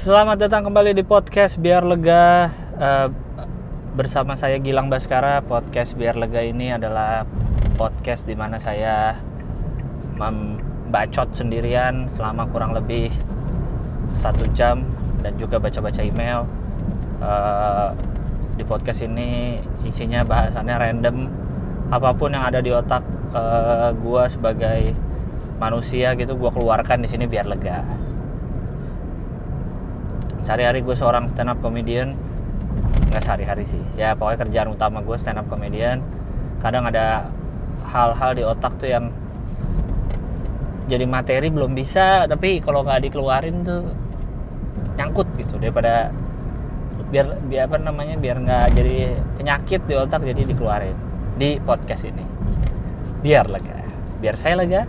Selamat datang kembali di podcast Biar Lega. Eh, Bersama saya Gilang Baskara Podcast Biar Lega ini adalah podcast di mana saya Membacot sendirian selama kurang lebih satu jam Dan juga baca-baca email. Eh, Di podcast ini isinya bahasannya random. Apa pun yang ada di otak eh, gua sebagai manusia gitu gua keluarkan di sini biar lega sehari-hari gue seorang stand up comedian. Nggak sehari-hari sih. Ya pokoknya kerjaan utama gue stand up comedian. Kadang ada hal-hal di otak tuh yang jadi materi belum bisa tapi kalau nggak dikeluarin tuh nyangkut gitu. Daripada biar biar apa namanya biar nggak jadi penyakit di otak jadi dikeluarin di podcast ini. Biar lega. Biar saya lega.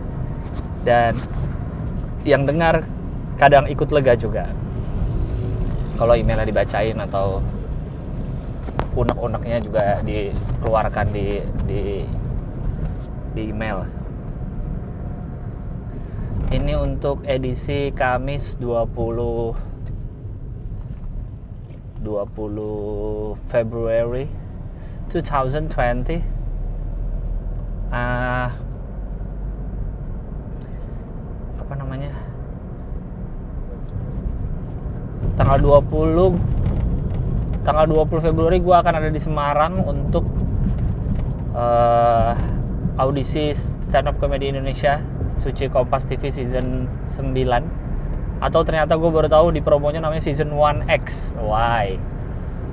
Dan yang dengar kadang ikut lega juga kalau emailnya dibacain atau unek-uneknya juga dikeluarkan di di di email. Ini untuk edisi Kamis 20 20 February 2020. Ah apa namanya? Tanggal 20 tanggal 20 Februari gue akan ada di Semarang untuk uh, audisi stand up comedy Indonesia Suci Kompas TV season 9 atau ternyata gue baru tahu di promonya namanya season 1X why?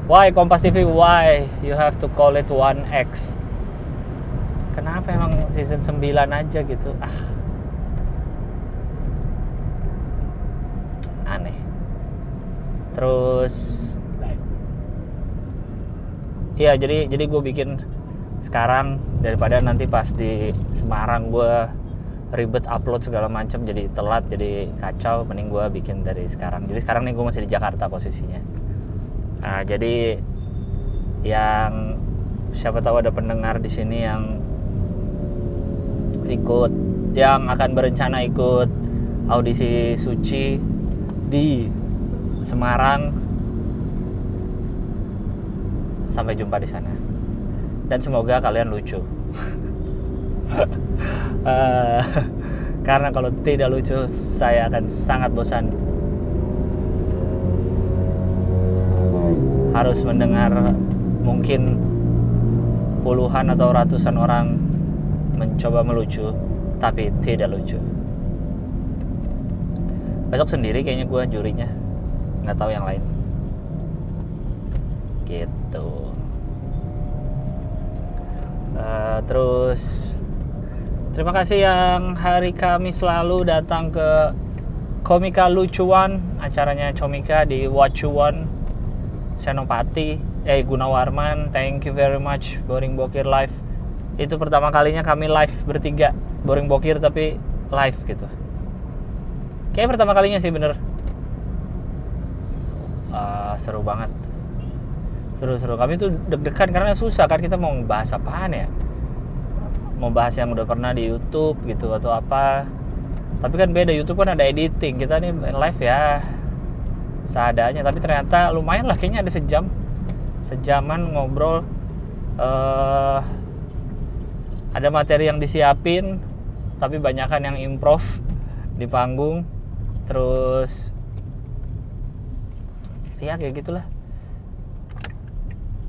Why Kompas TV why you have to call it 1X kenapa emang season 9 aja gitu? Ah aneh terus iya jadi jadi gue bikin sekarang daripada nanti pas di Semarang gue ribet upload segala macam jadi telat jadi kacau mending gue bikin dari sekarang. Jadi sekarang nih gue masih di Jakarta posisinya. Nah jadi yang siapa tahu ada pendengar di sini yang ikut yang akan berencana ikut audisi suci di Semarang. Sampai jumpa di sana. Dan semoga kalian lucu. Eh, karena kalau tidak lucu, saya akan sangat bosan. Harus mendengar mungkin puluhan atau ratusan orang mencoba melucu, tapi tidak lucu. Besok sendiri kayaknya gue jurinya nggak tahu yang lain. Gitu. Uh, terus terima kasih yang hari Kamis lalu datang ke Komika Lucuan acaranya Comika di Wacuan Senopati eh Gunawarman thank you very much Boring Bokir live. Itu pertama kalinya kami live bertiga. Boring Bokir tapi live gitu. Kayak pertama kalinya sih bener uh, seru banget. Seru-seru. Kami tuh deg-degan karena susah kan kita mau bahas apaan ya? Mau bahas yang udah pernah di YouTube gitu atau apa. Tapi kan beda YouTube kan ada editing. Kita nih live ya. Seadanya. Tapi ternyata lumayan lah. Kayaknya ada sejam. Sejaman ngobrol. Uh, ada materi yang disiapin. Tapi banyakan yang improv di panggung. Terus ya kayak gitulah.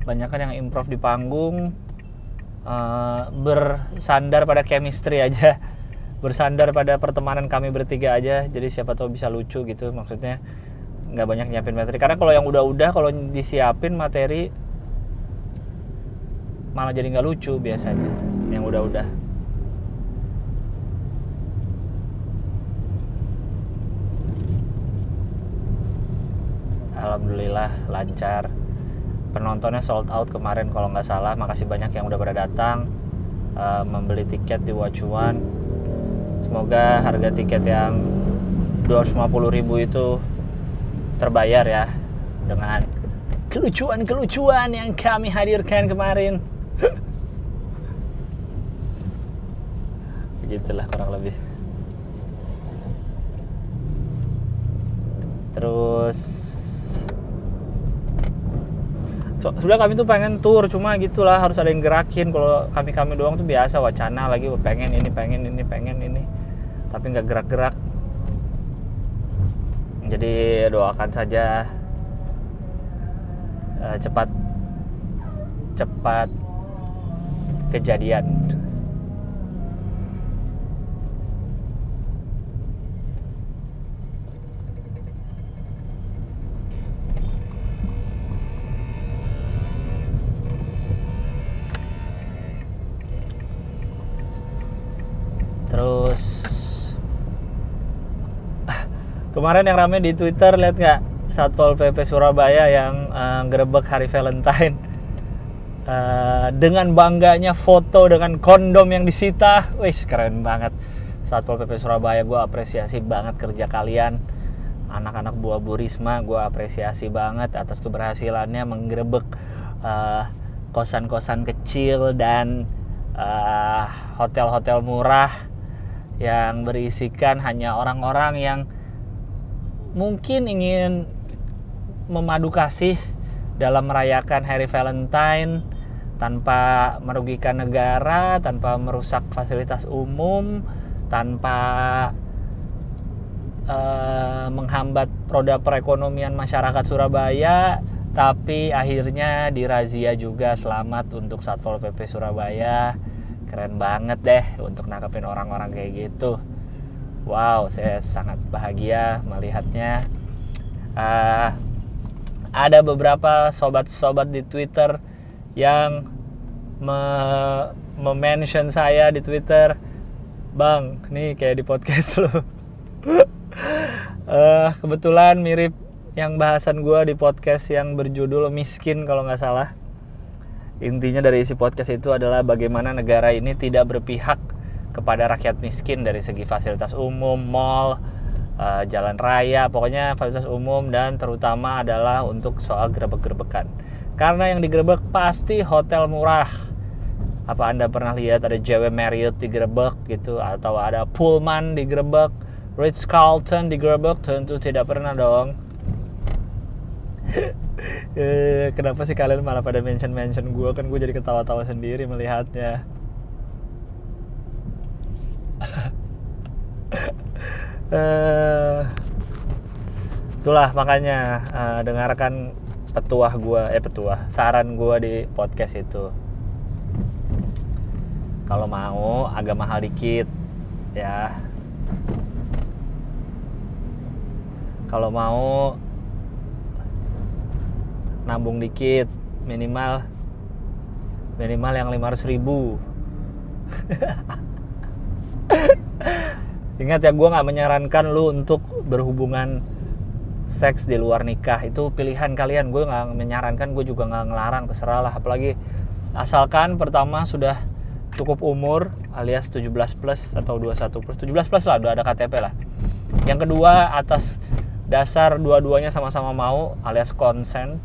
Banyak kan yang improv di panggung uh, bersandar pada chemistry aja. Bersandar pada pertemanan kami bertiga aja. Jadi siapa tahu bisa lucu gitu maksudnya. Nggak banyak nyiapin materi. Karena kalau yang udah-udah kalau disiapin materi malah jadi nggak lucu biasanya yang udah-udah Alhamdulillah lancar. Penontonnya sold out kemarin kalau nggak salah. Makasih banyak yang udah pada datang uh, membeli tiket di Wacuan semoga harga tiket yang 250 ribu itu terbayar ya dengan kelucuan-kelucuan yang kami hadirkan kemarin. Begitulah kurang lebih. Terus so, sebenarnya kami tuh pengen tour cuma gitulah harus ada yang gerakin. Kalau kami kami doang tuh biasa wacana lagi pengen ini pengen ini pengen ini. Tapi nggak gerak-gerak. Jadi doakan saja uh, cepat cepat kejadian kemarin yang rame di Twitter lihat nggak Satpol PP Surabaya yang uh, gerebek hari Valentine? Uh, dengan bangganya foto dengan kondom yang disita, wih keren banget. Satpol PP Surabaya gue apresiasi banget kerja kalian. Anak-anak buah Bu Risma gue apresiasi banget atas keberhasilannya menggerebek uh, kosan-kosan kecil dan hotel-hotel uh, murah yang berisikan hanya orang-orang yang mungkin ingin memadu kasih dalam merayakan Hari Valentine tanpa merugikan negara, tanpa merusak fasilitas umum, tanpa uh, menghambat roda perekonomian masyarakat Surabaya, tapi akhirnya dirazia juga selamat untuk Satpol PP Surabaya. Keren banget deh untuk nangkepin orang-orang kayak gitu. Wow, saya sangat bahagia melihatnya. Uh, ada beberapa sobat-sobat di Twitter yang me-mention saya di Twitter. Bang, nih kayak di podcast lo. Uh, Kebetulan mirip yang bahasan gue di podcast yang berjudul Miskin kalau nggak salah. Intinya dari isi podcast itu adalah bagaimana negara ini tidak berpihak kepada rakyat miskin dari segi fasilitas umum, mall, uh, jalan raya, pokoknya fasilitas umum dan terutama adalah untuk soal gerebek-gerebekan. Karena yang digerebek pasti hotel murah. Apa Anda pernah lihat ada JW Marriott digerebek gitu atau ada Pullman digerebek, Ritz Carlton digerebek? Tentu tidak pernah dong. eh, kenapa sih kalian malah pada mention-mention gue kan gue jadi ketawa-tawa sendiri melihatnya uh, itulah makanya uh, dengarkan petuah gue eh petuah saran gue di podcast itu. Kalau mau agak mahal dikit ya. Kalau mau nabung dikit minimal minimal yang 500 ribu Ingat ya, gue nggak menyarankan lu untuk berhubungan seks di luar nikah. Itu pilihan kalian. Gue nggak menyarankan, gue juga nggak ngelarang. Terserah lah. Apalagi asalkan pertama sudah cukup umur alias 17 plus atau 21 plus. 17 plus lah, udah ada KTP lah. Yang kedua atas dasar dua-duanya sama-sama mau alias konsen.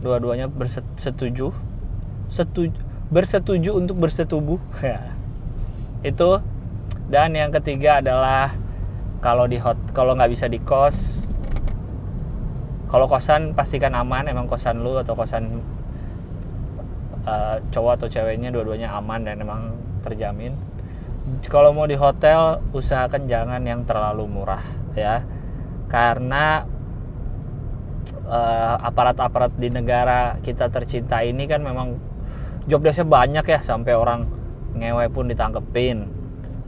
Dua-duanya bersetuju. Setuju bersetuju untuk bersetubuh. itu dan yang ketiga adalah kalau di hot kalau nggak bisa di kos kalau kosan pastikan aman. Emang kosan lu atau kosan uh, cowok atau ceweknya dua-duanya aman dan emang terjamin. Kalau mau di hotel usahakan jangan yang terlalu murah ya. Karena uh, aparat-aparat di negara kita tercinta ini kan memang job desknya banyak ya sampai orang ngewe pun ditangkepin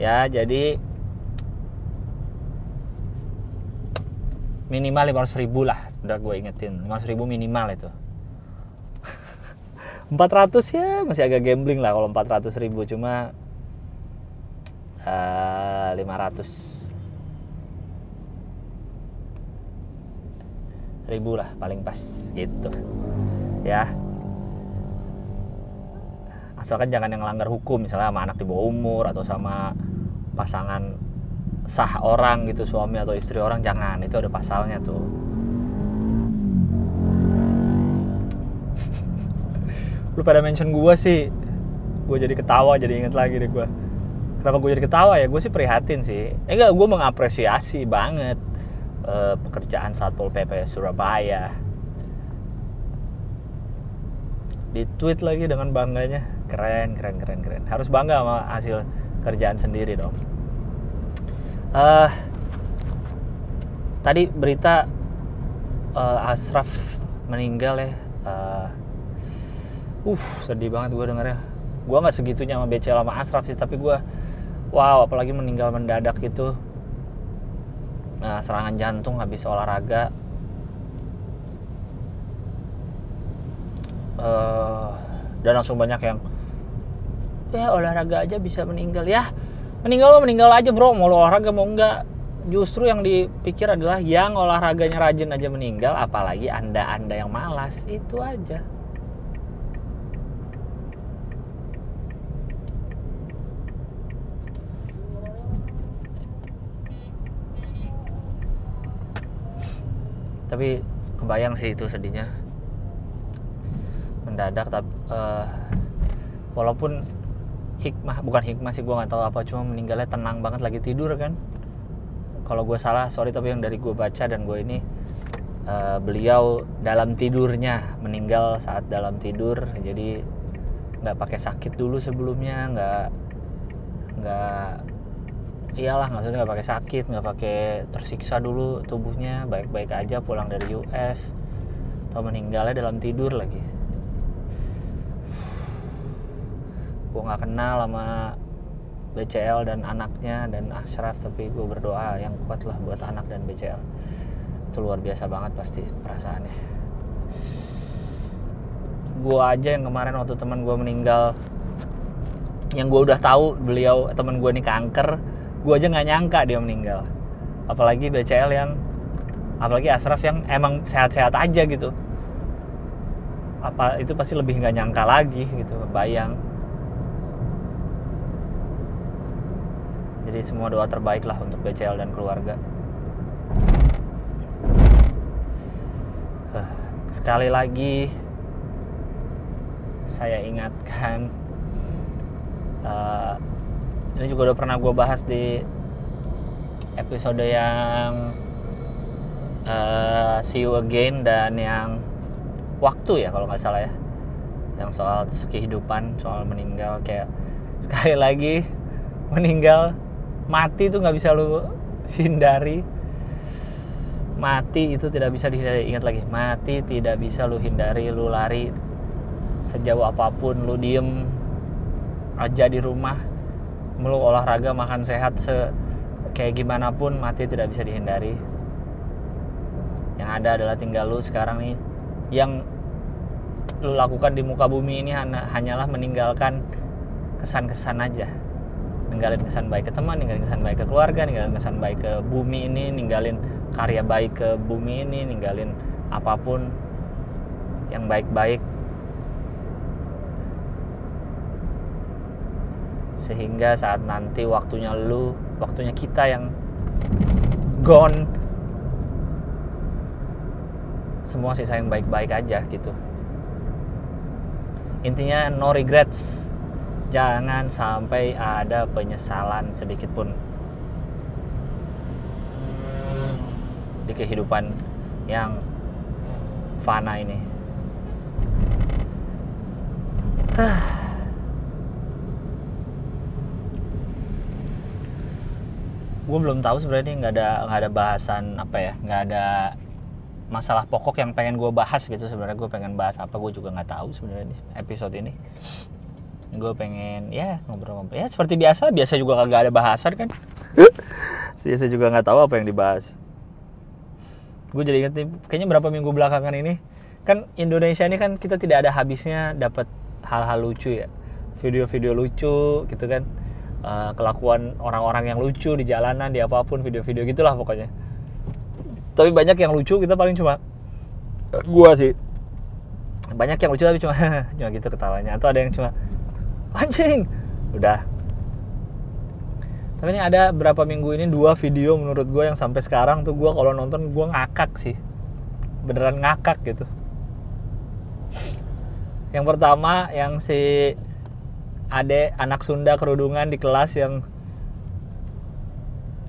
ya jadi minimal 500 ribu lah udah gue ingetin. 500 ribu minimal itu. 400 ya masih agak gambling lah kalau 400 ribu. Cuma uh, 500 ribu lah paling pas gitu. Ya asalkan jangan yang langgar hukum misalnya sama anak di bawah umur atau sama pasangan sah orang gitu suami atau istri orang jangan. Itu ada pasalnya tuh. Lu pada mention gue sih gue jadi ketawa jadi inget lagi deh gue kenapa gue jadi ketawa ya? Gue sih prihatin sih. Eh enggak gue mengapresiasi banget eh, pekerjaan Satpol PP Surabaya. Di tweet lagi dengan bangganya keren keren keren keren. Harus bangga sama hasil kerjaan sendiri dong. Eh tadi berita eh, Ashraf meninggal ya. Eh, uh sedih banget gue dengarnya gue nggak segitunya sama BCL sama Ashraf sih tapi gue wow apalagi meninggal mendadak gitu. Nah serangan jantung habis olahraga. Eh, dan langsung banyak yang ya olahraga aja bisa meninggal ya. Meninggal mah meninggal aja bro. Mau lo olahraga mau enggak. Justru yang dipikir adalah yang olahraganya rajin aja meninggal apalagi anda anda yang malas. Itu aja. Tapi kebayang sih itu sedihnya. Mendadak tapi eh, walaupun hikmah bukan hikmah sih gue nggak tahu apa cuma meninggalnya tenang banget lagi tidur kan. Kalau gue salah sorry tapi yang dari gue baca dan gue ini eh, beliau dalam tidurnya meninggal saat dalam tidur jadi nggak pakai sakit dulu sebelumnya nggak nggak iyalah maksudnya nggak pakai sakit nggak pakai tersiksa dulu tubuhnya baik-baik aja pulang dari US atau meninggalnya dalam tidur lagi gue nggak kenal sama BCL dan anaknya dan Ashraf tapi gue berdoa yang kuat lah buat anak dan BCL itu luar biasa banget pasti perasaannya. Gue aja yang kemarin waktu teman gue meninggal yang gue udah tahu beliau teman gue ini kanker gue aja nggak nyangka dia meninggal. Apalagi BCL yang apalagi Ashraf yang emang sehat-sehat aja gitu. Apa itu pasti lebih nggak nyangka lagi gitu bayang jadi semua doa terbaik lah untuk BCL dan keluarga. Sekali lagi saya ingatkan eh, ini juga udah pernah gue bahas di episode yang eh, see you again dan yang waktu ya kalau nggak salah ya. Yang soal kehidupan soal meninggal kayak sekali lagi meninggal mati itu nggak bisa lu hindari. Mati itu tidak bisa dihindari. Ingat lagi mati tidak bisa lu hindari lu lari sejauh apa pun lu diem aja di rumah lu olahraga makan sehat se kayak gimana pun mati tidak bisa dihindari. Yang ada adalah tinggal lu sekarang nih. Yang lu lakukan di muka bumi ini hanya- hanyalah meninggalkan kesan-kesan aja ninggalin kesan baik ke teman, ninggalin kesan baik ke keluarga, ninggalin kesan baik ke bumi ini, ninggalin karya baik ke bumi ini, ninggalin apa pun yang baik-baik sehingga saat nanti waktunya lu, waktunya kita yang gone semua sisa yang baik-baik aja gitu. Intinya no regrets jangan sampai ada penyesalan sedikit pun di kehidupan yang fana ini. Gue belum tahu sebenarnya nggak ada nggak ada bahasan apa ya nggak ada masalah pokok yang pengen gue bahas gitu sebenarnya gue pengen bahas apa gue juga nggak tahu sebenarnya episode ini gue pengen ya ngobrol-ngobrol ya seperti biasa biasa juga kagak ada bahasan kan? Biasa juga nggak tahu apa yang dibahas. Gue jadi inget nih kayaknya berapa minggu belakangan ini kan Indonesia ini kan kita tidak ada habisnya dapat hal-hal lucu ya. Video-video lucu gitu kan. Eh, kelakuan orang-orang yang lucu di jalanan di apa pun video-video gitulah pokoknya. Tapi banyak yang lucu kita paling cuma gua sih. Banyak yang lucu tapi cuma cuma gitu ketawanya. Atau ada yang cuma anjing. Udah. Tapi ini ada berapa minggu ini dua video menurut gue yang sampai sekarang tuh gue kalau nonton gue ngakak sih. Beneran ngakak gitu. Yang pertama yang si Ade anak Sunda kerudungan di kelas yang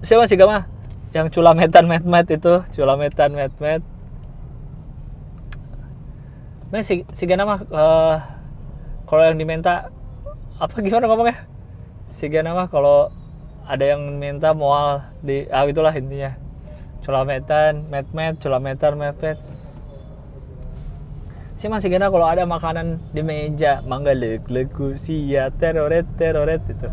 siapa sih Gama? Yang culametan met itu culametan met met Nah, si, si Gana mah uh, kalau yang diminta apa gimana ngomongnya? Si Gana mah kalau ada yang minta mual di ah itulah intinya. Culametan, met-met, culametan, met-met. Si masih Gana kalau ada makanan di meja, mangga lek leku sia teroret teroret itu.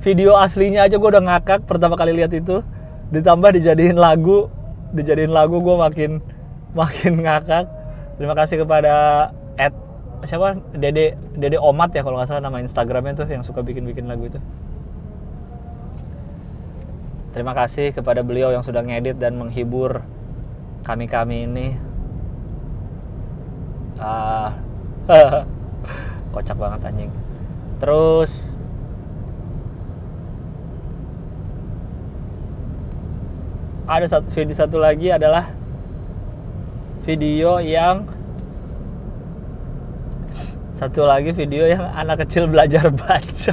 Video aslinya aja gue udah ngakak pertama kali lihat itu. Ditambah dijadiin lagu, dijadiin lagu gue makin makin ngakak terima kasih kepada Ed siapa? Dede Dede Omat ya kalau nggak salah nama Instagramnya tuh yang suka bikin-bikin lagu itu. Terima kasih kepada beliau yang sudah ngedit dan menghibur kami-kami ini. Uh, kocak banget anjing. Terus ada satu video satu lagi adalah video yang satu lagi video yang anak kecil belajar baca.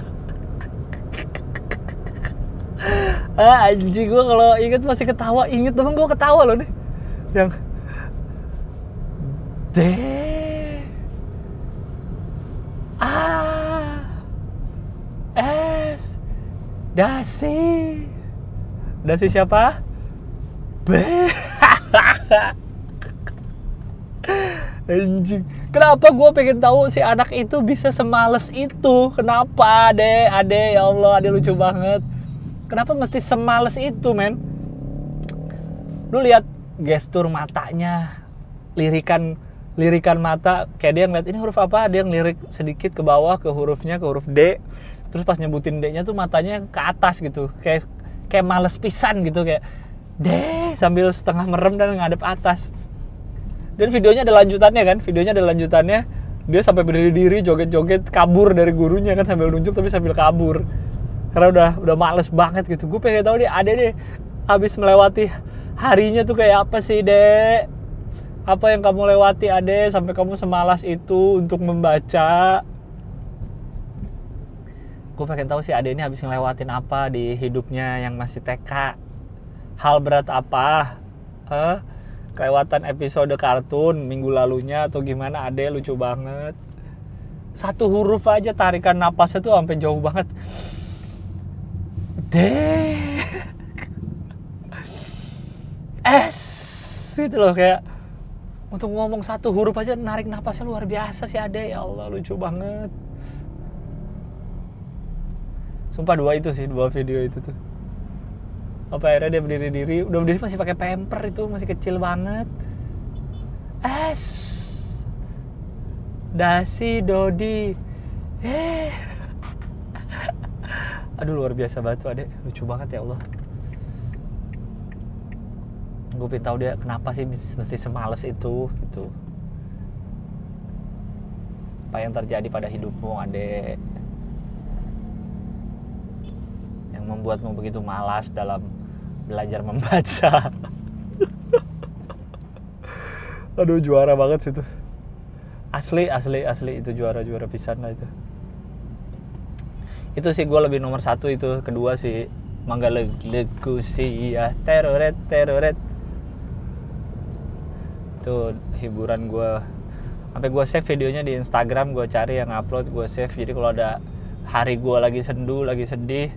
Ah anjing gue kalau inget masih ketawa. Inget dong gue ketawa loh nih. Yang D A S Dasi. Dasi siapa? B Anjing. Kenapa gue pengen tahu si anak itu bisa semales itu? Kenapa, Ade? Ade, ya Allah, Ade lucu banget. Kenapa mesti semales itu, men? Lu lihat gestur matanya, lirikan lirikan mata kayak dia ngeliat ini huruf apa dia ngelirik sedikit ke bawah ke hurufnya ke huruf D terus pas nyebutin D-nya tuh matanya ke atas gitu kayak kayak males pisan gitu kayak D sambil setengah merem dan ngadep atas dan videonya ada lanjutannya kan? Videonya ada lanjutannya. Dia sampai berdiri diri joget-joget kabur dari gurunya kan sambil nunjuk tapi sambil kabur. Karena udah udah males banget gitu. Gue pengen tahu dia ada deh habis melewati harinya tuh kayak apa sih dek? Apa yang kamu lewati ade sampai kamu semalas itu untuk membaca? Gue pengen tahu sih ade ini habis ngelewatin apa di hidupnya yang masih TK hal berat apa? Huh? Kelewatan episode kartun minggu lalunya atau gimana ade lucu banget. Satu huruf aja tarikan napasnya tuh sampai jauh banget. D S gitu loh kayak untuk ngomong satu huruf aja narik napasnya luar biasa sih ade. Ya Allah lucu banget. Sumpah dua itu sih dua video itu tuh apa akhirnya dia berdiri diri. Udah berdiri masih pakai pamper itu masih kecil banget. Es. Dasi dodi. Eh. Aduh luar biasa banget tuh adek. Lucu banget ya Allah. Gue pengen tahu dia kenapa sih mesti semales itu gitu. Apa yang terjadi pada hidupmu adek? Yang membuatmu begitu malas dalam belajar membaca. Aduh juara banget sih itu. Asli asli asli itu juara juara pisan lah itu. Itu sih gue lebih nomor satu itu. Kedua sih mangga legu sih ya teroret teroret. Itu hiburan gue sampai gue save videonya di Instagram gue cari yang upload gue save. Jadi kalau ada hari gue lagi sendu lagi sedih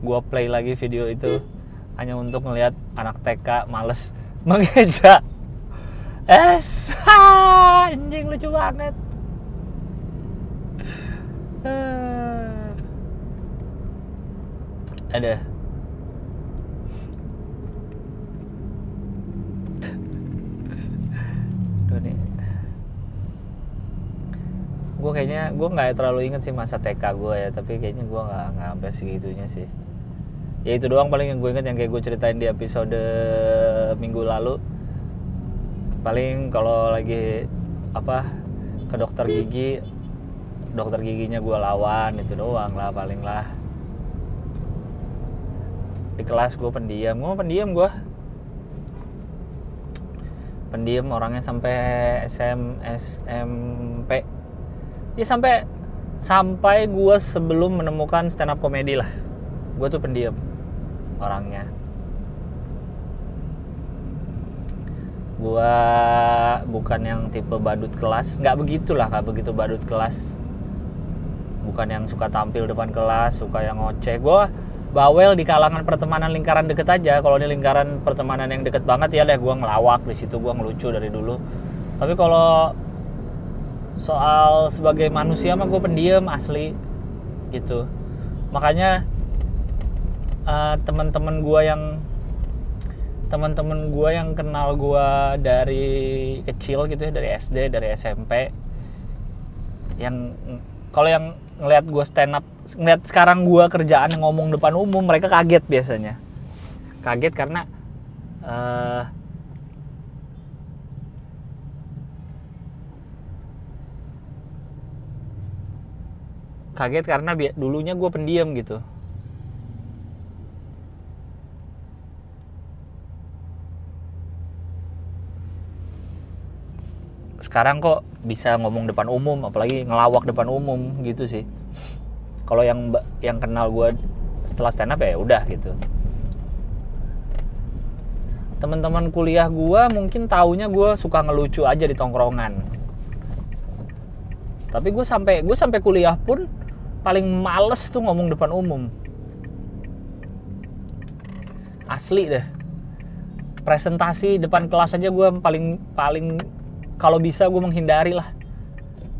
gue play lagi video itu hanya untuk melihat anak TK males mengeja es anjing lucu banget. Ada. Gue kayaknya gue nggak terlalu inget sih masa TK gue ya tapi kayaknya gue nggak nggak sampai segitunya sih ya itu doang paling yang gue inget yang kayak gue ceritain di episode minggu lalu. Paling kalau lagi apa ke dokter gigi dokter giginya gue lawan itu doang lah paling lah. Di kelas gue pendiam gue pendiam gue pendiam orangnya sampai SM SMP ya sampai sampai gue sebelum menemukan stand up komedi lah. Gue tuh pendiam orangnya. Gua bukan yang tipe badut kelas. Nggak begitulah nggak begitu badut kelas. Bukan yang suka tampil depan kelas suka yang ngoceh. Gua bawel di kalangan pertemanan lingkaran deket aja. Kalau ini lingkaran pertemanan yang deket banget ya deh gua ngelawak di situ gua ngelucu dari dulu. Tapi kalau soal sebagai manusia mah gue pendiam asli. Gitu. Makanya uh, teman-teman gue yang teman-teman gue yang kenal gue dari kecil gitu ya dari SD dari SMP yang kalau yang ngelihat gue stand up ngelihat sekarang gue kerjaan ngomong depan umum mereka kaget biasanya. Kaget karena uh, kaget karena dulunya gue pendiam gitu sekarang kok bisa ngomong depan umum apalagi ngelawak depan umum gitu sih. Kalau yang yang kenal gue setelah stand up ya udah gitu. Teman-teman kuliah gue mungkin taunya gue suka ngelucu aja di tongkrongan. Tapi gue sampai gue sampai kuliah pun paling males tuh ngomong depan umum. Asli deh. Presentasi depan kelas aja gue paling paling kalau bisa gue menghindari lah.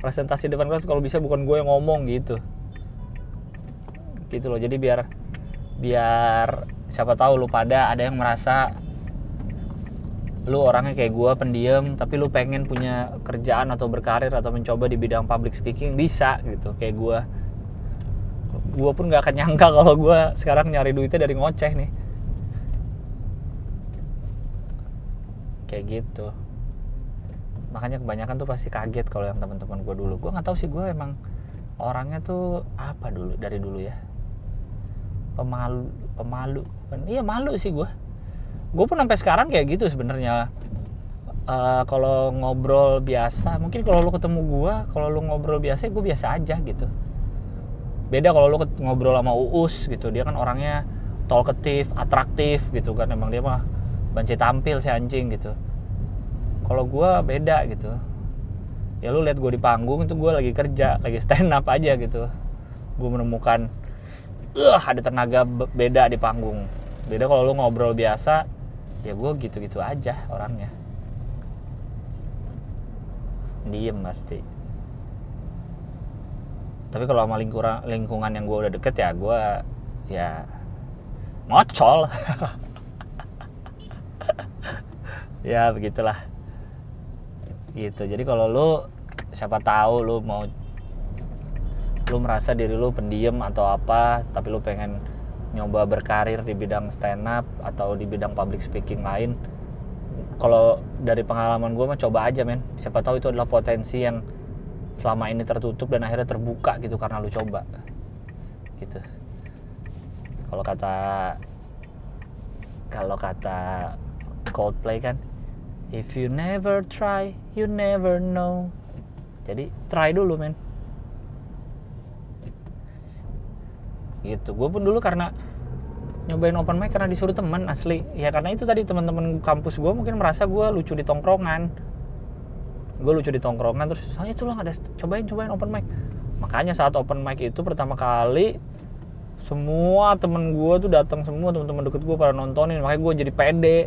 Presentasi depan kelas kalau bisa bukan gue yang ngomong gitu. Gitu loh jadi biar biar siapa tahu lu pada ada yang merasa lu orangnya kayak gue pendiam tapi lu pengen punya kerjaan atau berkarir atau mencoba di bidang public speaking bisa gitu kayak gue gue pun gak akan nyangka kalau gue sekarang nyari duitnya dari ngoceh nih. Kayak gitu makanya kebanyakan tuh pasti kaget kalau yang teman-teman gue dulu. Gue nggak tahu sih gue emang orangnya tuh apa dulu dari dulu ya? Pemalu pemalu kan iya malu sih gue gue pun sampai sekarang kayak gitu sebenarnya. Uh, kalau ngobrol biasa mungkin kalau lu ketemu gue kalau lu ngobrol biasa gue biasa aja gitu. Beda kalau lu ngobrol sama Uus gitu. Dia kan orangnya talkative atraktif gitu kan. Emang dia mah banci tampil si anjing gitu kalau gue beda gitu. Ya lu lihat gue di panggung itu gue lagi kerja lagi stand up aja gitu. Gue menemukan uh, ada tenaga beda di panggung. Beda kalau lu ngobrol biasa ya gue gitu-gitu aja orangnya. Diem pasti. Tapi kalau sama lingkungan lingkungan yang gue udah deket ya gue ya ngocol. Ya begitulah gitu. Jadi kalau lu siapa tahu lu mau lu merasa diri lu pendiam atau apa tapi lu pengen nyoba berkarir di bidang stand up atau di bidang public speaking lain kalau dari pengalaman gue mah coba aja men. Siapa tahu itu adalah potensi yang selama ini tertutup dan akhirnya terbuka gitu karena lu coba. Gitu. Kalau kata kalau kata Coldplay kan if you never try you never know. Jadi try dulu men. Gitu. Gue pun dulu karena nyobain open mic karena disuruh temen asli. Ya karena itu tadi teman-teman kampus gue mungkin merasa gue lucu di tongkrongan. Gue lucu di tongkrongan terus saya tuh lah ada cobain cobain open mic. Makanya saat open mic itu pertama kali semua temen gue tuh datang semua teman-teman deket gue pada nontonin. Makanya gue jadi pede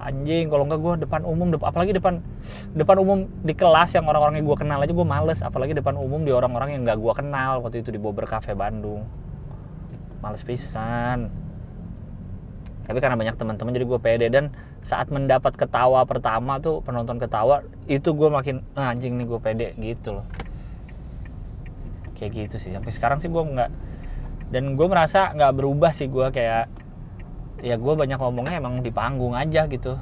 anjing kalau enggak gue depan umum depan, apalagi depan depan umum di kelas yang orang-orang yang gue kenal aja gue males. Apalagi depan umum di orang-orang yang gak gue kenal. Waktu itu di Bobber Cafe Bandung. Males pisan. Tapi karena banyak teman-teman jadi gue pede. Dan saat mendapat ketawa pertama tuh penonton ketawa itu gue makin ah, anjing nih gue pede gitu loh. Kayak gitu sih. Sampai sekarang sih gue nggak dan gue merasa nggak berubah sih gue kayak ya gue banyak ngomongnya emang di panggung aja gitu.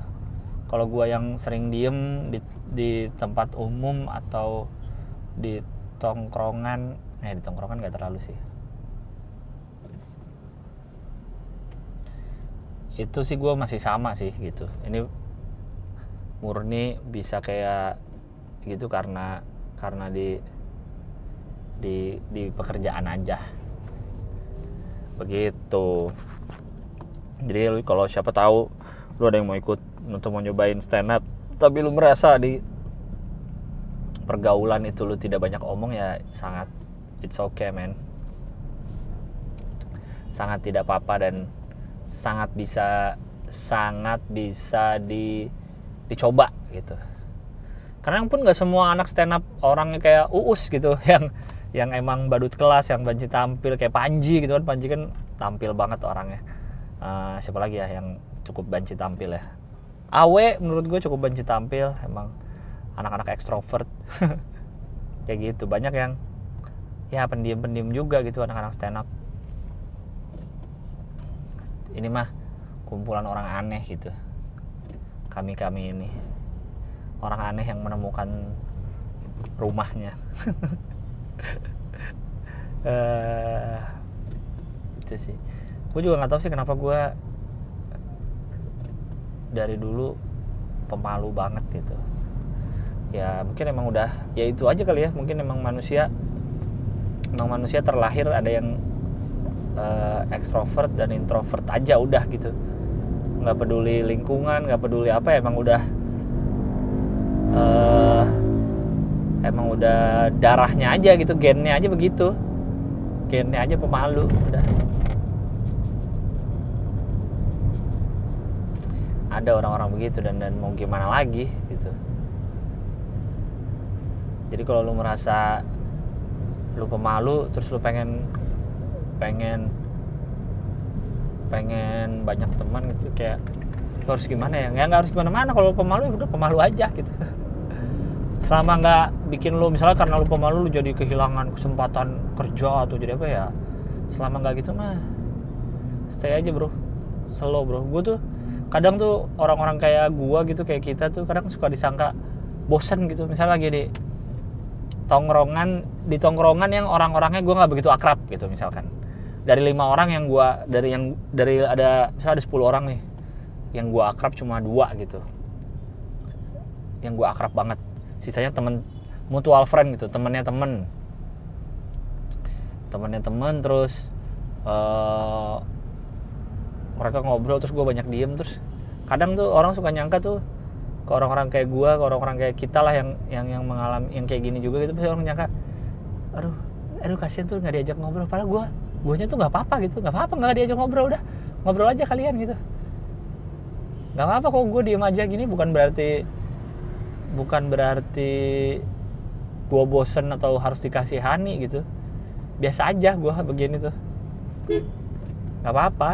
Kalau gue yang sering diem di, di tempat umum atau di tongkrongan eh di tongkrongan nggak terlalu sih. Itu sih gue masih sama sih gitu. Ini murni bisa kayak gitu karena karena di di di pekerjaan aja. Begitu jadi kalau siapa tahu lu ada yang mau ikut untuk mau nyobain stand up tapi lu merasa di pergaulan itu lu tidak banyak omong ya sangat it's okay man. Sangat tidak apa-apa dan sangat bisa sangat bisa di dicoba gitu. Karena pun nggak semua anak stand up orangnya kayak uus gitu yang yang emang badut kelas yang banci tampil kayak Panji gitu kan. Panji kan tampil banget orangnya uh, siapa lagi ya yang cukup banci tampil ya? Awe menurut gue cukup banci tampil emang anak-anak ekstrovert. Kayak gitu banyak yang ya pendiam-pendiam juga gitu anak-anak stand up. Ini mah kumpulan orang aneh gitu. Kami-kami ini orang aneh yang menemukan rumahnya. Uh, itu sih gue juga nggak tahu sih kenapa gue dari dulu pemalu banget gitu. Ya mungkin emang udah ya itu aja kali ya. Mungkin emang manusia emang manusia terlahir ada yang uh, ekstrovert dan introvert aja udah gitu. Nggak peduli lingkungan nggak peduli apa emang udah uh, emang udah darahnya aja gitu gennya aja begitu. Gennya aja pemalu udah ada orang-orang begitu dan dan mau gimana lagi gitu. Jadi kalau lu merasa lu pemalu terus lu pengen pengen pengen banyak teman gitu kayak lu harus gimana ya? Ya nggak harus gimana mana kalau pemalu ya udah pemalu aja gitu. Selama nggak bikin lu misalnya karena lu pemalu lu jadi kehilangan kesempatan kerja atau jadi apa ya? Selama nggak gitu mah stay aja bro. Slow bro. Gue tuh kadang tuh orang-orang kayak gua gitu kayak kita tuh kadang suka disangka bosen gitu. Misalnya lagi di tongkrongan di tongkrongan yang orang-orangnya gue nggak begitu akrab gitu misalkan. Dari lima orang yang gua dari yang dari ada misalnya ada 10 orang nih yang gua akrab cuma dua gitu. Yang gua akrab banget. Sisanya temen mutual friend gitu temennya temen. Temennya temen terus uh, mereka ngobrol terus gue banyak diem. Terus kadang tuh orang suka nyangka tuh ke orang-orang kayak gue ke orang-orang kayak kita lah yang yang yang mengalami yang kayak gini juga gitu. Pasti orang nyangka aduh aduh kasihan tuh nggak diajak ngobrol. Padahal gue guanya tuh nggak apa-apa gitu. Nggak apa-apa nggak diajak ngobrol udah. Ngobrol aja kalian gitu. Nggak apa-apa kok gue diem aja gini. Bukan berarti bukan berarti gue bosen atau harus dikasihani gitu. Biasa aja gue begini tuh. Nggak apa-apa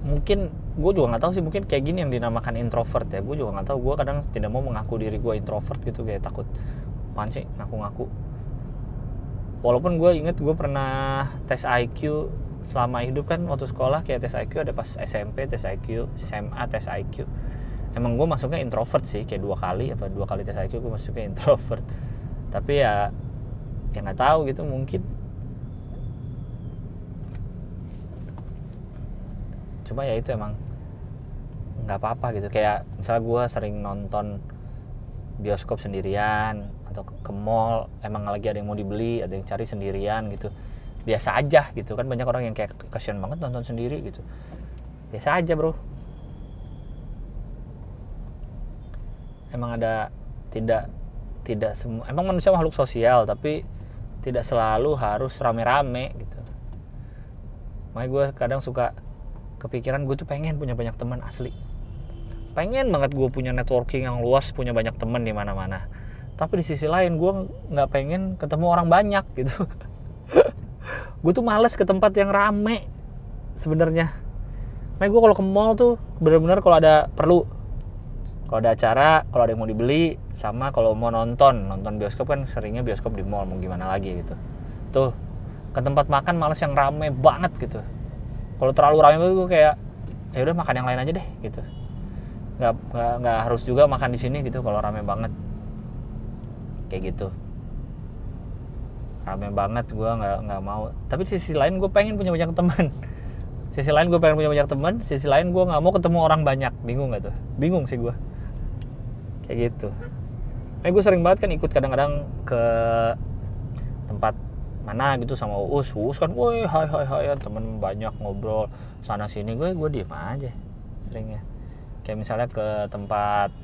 mungkin gue juga nggak tahu sih mungkin kayak gini yang dinamakan introvert ya. Gue juga nggak tahu gue kadang tidak mau mengaku diri gue introvert gitu kayak takut sih ngaku-ngaku? Walaupun gue inget gue pernah tes IQ selama hidup kan waktu sekolah kayak tes IQ ada pas SMP tes IQ SMA tes IQ emang gue masuknya introvert sih kayak dua kali apa dua kali tes IQ gue masuknya introvert. Tapi ya ya nggak tahu gitu mungkin cuma ya itu emang nggak apa-apa gitu. Kayak misalnya gue sering nonton bioskop sendirian atau ke mall emang lagi ada yang mau dibeli ada yang cari sendirian gitu. Biasa aja gitu. Kan banyak orang yang kayak kasihan banget nonton sendiri gitu. Biasa aja bro. Emang ada tidak tidak semua emang manusia makhluk sosial tapi tidak selalu harus rame-rame gitu. Makanya gue kadang suka kepikiran gue tuh pengen punya banyak teman asli. Pengen banget gue punya networking yang luas punya banyak teman di mana-mana. Tapi di sisi lain gue nggak pengen ketemu orang banyak gitu. Gue tuh males ke tempat yang rame sebenarnya. Makanya gue kalau ke mall tuh bener-bener kalau ada perlu. Kalau ada acara kalau ada yang mau dibeli sama kalau mau nonton. Nonton bioskop kan seringnya bioskop di mall mau gimana lagi gitu. Tuh ke tempat makan males yang rame banget gitu kalau terlalu ramai gue kayak ya udah makan yang lain aja deh gitu. Nggak nggak nggak harus juga makan di sini gitu kalau rame banget. Kayak gitu. Rame banget gue nggak nggak mau. Tapi di sisi lain gue pengen punya banyak teman. Sisi lain gue pengen punya banyak teman sisi lain gue nggak mau ketemu orang banyak. Bingung gak tuh? Bingung sih gue kayak gitu. Eh gue sering banget kan ikut kadang-kadang ke tempat mana gitu sama Uus. Uus kan woi hai hai hai temen banyak ngobrol sana sini. Gue gue diem aja seringnya. Kayak misalnya ke tempat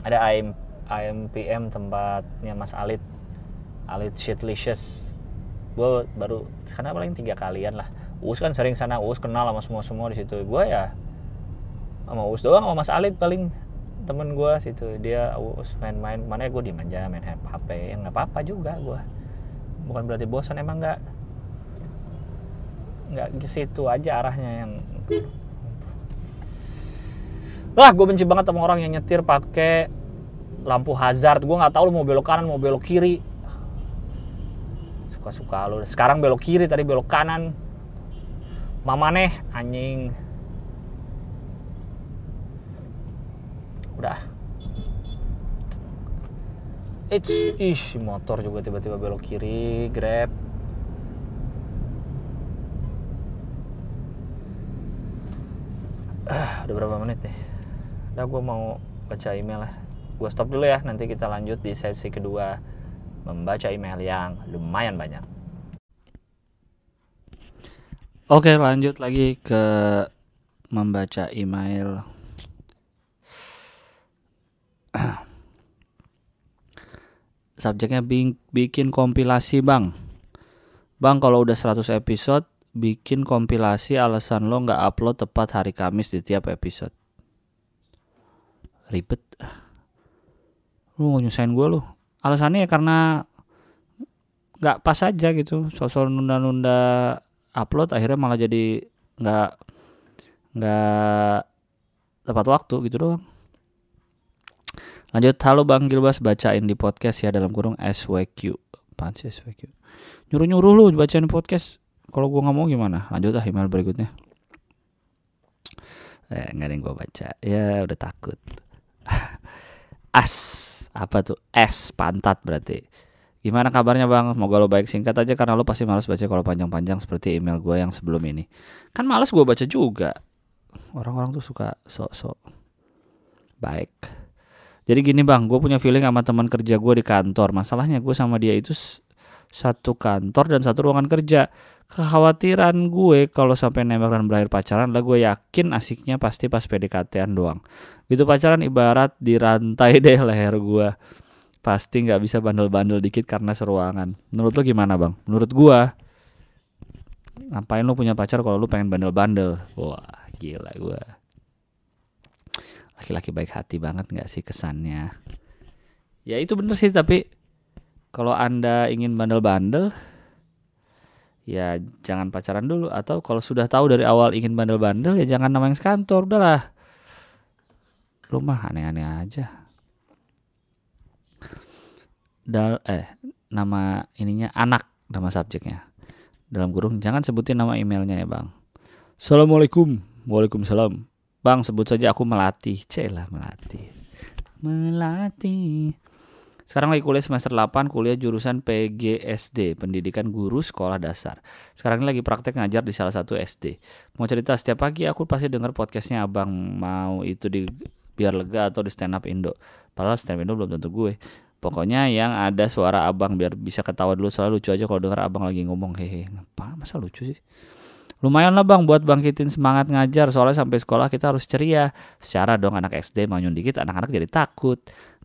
ada IM, IMPM tempatnya Mas Alit Alit Shitlicious gue baru sana paling tiga kalian lah. Uus kan sering sana Uus kenal sama semua semua di situ. Gue ya sama Uus doang sama Mas Alit paling temen gue situ. Dia Uus main-main mana gue diem aja main HP yang nggak apa-apa juga gue bukan berarti bosan emang nggak nggak ke situ aja arahnya yang wah gue benci banget sama orang yang nyetir pakai lampu hazard. Gue nggak tahu lu mau belok kanan mau belok kiri. Suka-suka lu. Sekarang belok kiri tadi belok kanan. Mama nih anjing. Udah It's, ish, motor juga tiba-tiba belok kiri, grab. Ah, udah berapa menit nih? Udah gue mau baca email lah. Gue stop dulu ya, nanti kita lanjut di sesi kedua membaca email yang lumayan banyak. Oke, lanjut lagi ke membaca email. subjeknya bikin kompilasi bang. Bang kalau udah 100 episode bikin kompilasi alasan lo nggak upload tepat hari Kamis di tiap episode. Ribet. Lu mau nyusahin gue lu? Alasannya ya karena nggak pas aja gitu. Sosok nunda-nunda upload akhirnya malah jadi nggak nggak tepat waktu gitu doang Lanjut, halo Bang Gilbas bacain di podcast ya dalam kurung SWQ. Apaan sih SWQ? Nyuruh-nyuruh lu bacain podcast. Kalau gua nggak mau gimana? Lanjut lah email berikutnya. Eh, nggak ada yang gua baca. Ya udah takut. As apa tuh? S pantat berarti. Gimana kabarnya bang? Semoga lo baik singkat aja karena lo pasti malas baca kalau panjang-panjang seperti email gue yang sebelum ini. Kan malas gue baca juga. Orang-orang tuh suka sok-sok baik. Jadi gini bang, gue punya feeling sama teman kerja gue di kantor. Masalahnya gue sama dia itu satu kantor dan satu ruangan kerja. Kekhawatiran gue kalau sampai nembak dan berakhir pacaran lah gue yakin asiknya pasti pas PDKT-an doang. Gitu pacaran ibarat dirantai deh leher gue. Pasti nggak bisa bandel-bandel dikit karena seruangan. Menurut lo gimana bang? Menurut gue, ngapain lo punya pacar kalau lo pengen bandel-bandel? Wah gila gue laki-laki baik hati banget nggak sih kesannya? Ya itu bener sih tapi kalau anda ingin bandel-bandel ya jangan pacaran dulu. Atau kalau sudah tahu dari awal ingin bandel-bandel ya jangan nama yang sekantor udahlah. Lu mah aneh-aneh aja. Dal eh nama ininya anak nama subjeknya. Dalam kurung jangan sebutin nama emailnya ya bang. Assalamualaikum. Waalaikumsalam Bang sebut saja aku melatih. Celah melatih. Melatih. Sekarang lagi kuliah semester 8, kuliah jurusan PGSD, Pendidikan Guru Sekolah Dasar. Sekarang ini lagi praktek ngajar di salah satu SD. Mau cerita setiap pagi aku pasti dengar podcastnya abang mau itu di biar lega atau di stand up Indo. Padahal stand up Indo belum tentu gue. Pokoknya yang ada suara abang biar bisa ketawa dulu soalnya lucu aja kalau dengar abang lagi ngomong hehe. Apa masa lucu sih? Lumayan lah bang buat bangkitin semangat ngajar. Soalnya sampai sekolah kita harus ceria. Secara dong anak SD manyun dikit anak-anak jadi takut.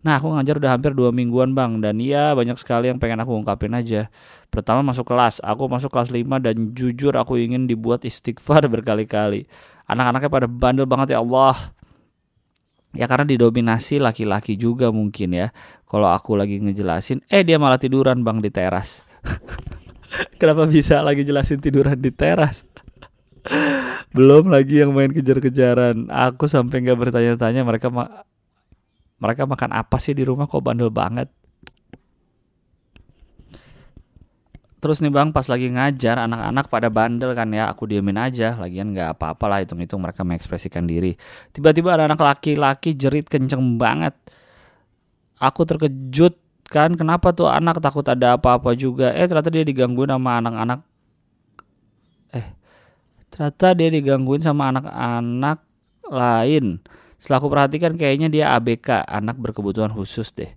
Nah aku ngajar udah hampir dua mingguan bang dan iya banyak sekali yang pengen aku ungkapin aja. Pertama masuk kelas. Aku masuk kelas 5 dan jujur aku ingin dibuat istighfar berkali-kali. Anak-anaknya pada bandel banget ya Allah. Ya karena didominasi laki-laki juga mungkin ya. Kalau aku lagi ngejelasin eh dia malah tiduran bang di teras. Kenapa bisa lagi jelasin tiduran di teras belum lagi yang main kejar-kejaran. Aku sampai nggak bertanya-tanya mereka ma mereka makan apa sih di rumah kok bandel banget? Terus nih bang pas lagi ngajar anak-anak pada bandel kan ya aku diemin aja. Lagian nggak apa-apa lah hitung-hitung mereka mengekspresikan diri. Tiba-tiba ada anak laki-laki jerit kenceng banget. Aku terkejut kan kenapa tuh anak takut ada apa-apa juga? Eh ternyata dia digangguin sama anak-anak ternyata dia digangguin sama anak-anak lain. Setelah aku perhatikan kayaknya dia ABK anak berkebutuhan khusus deh.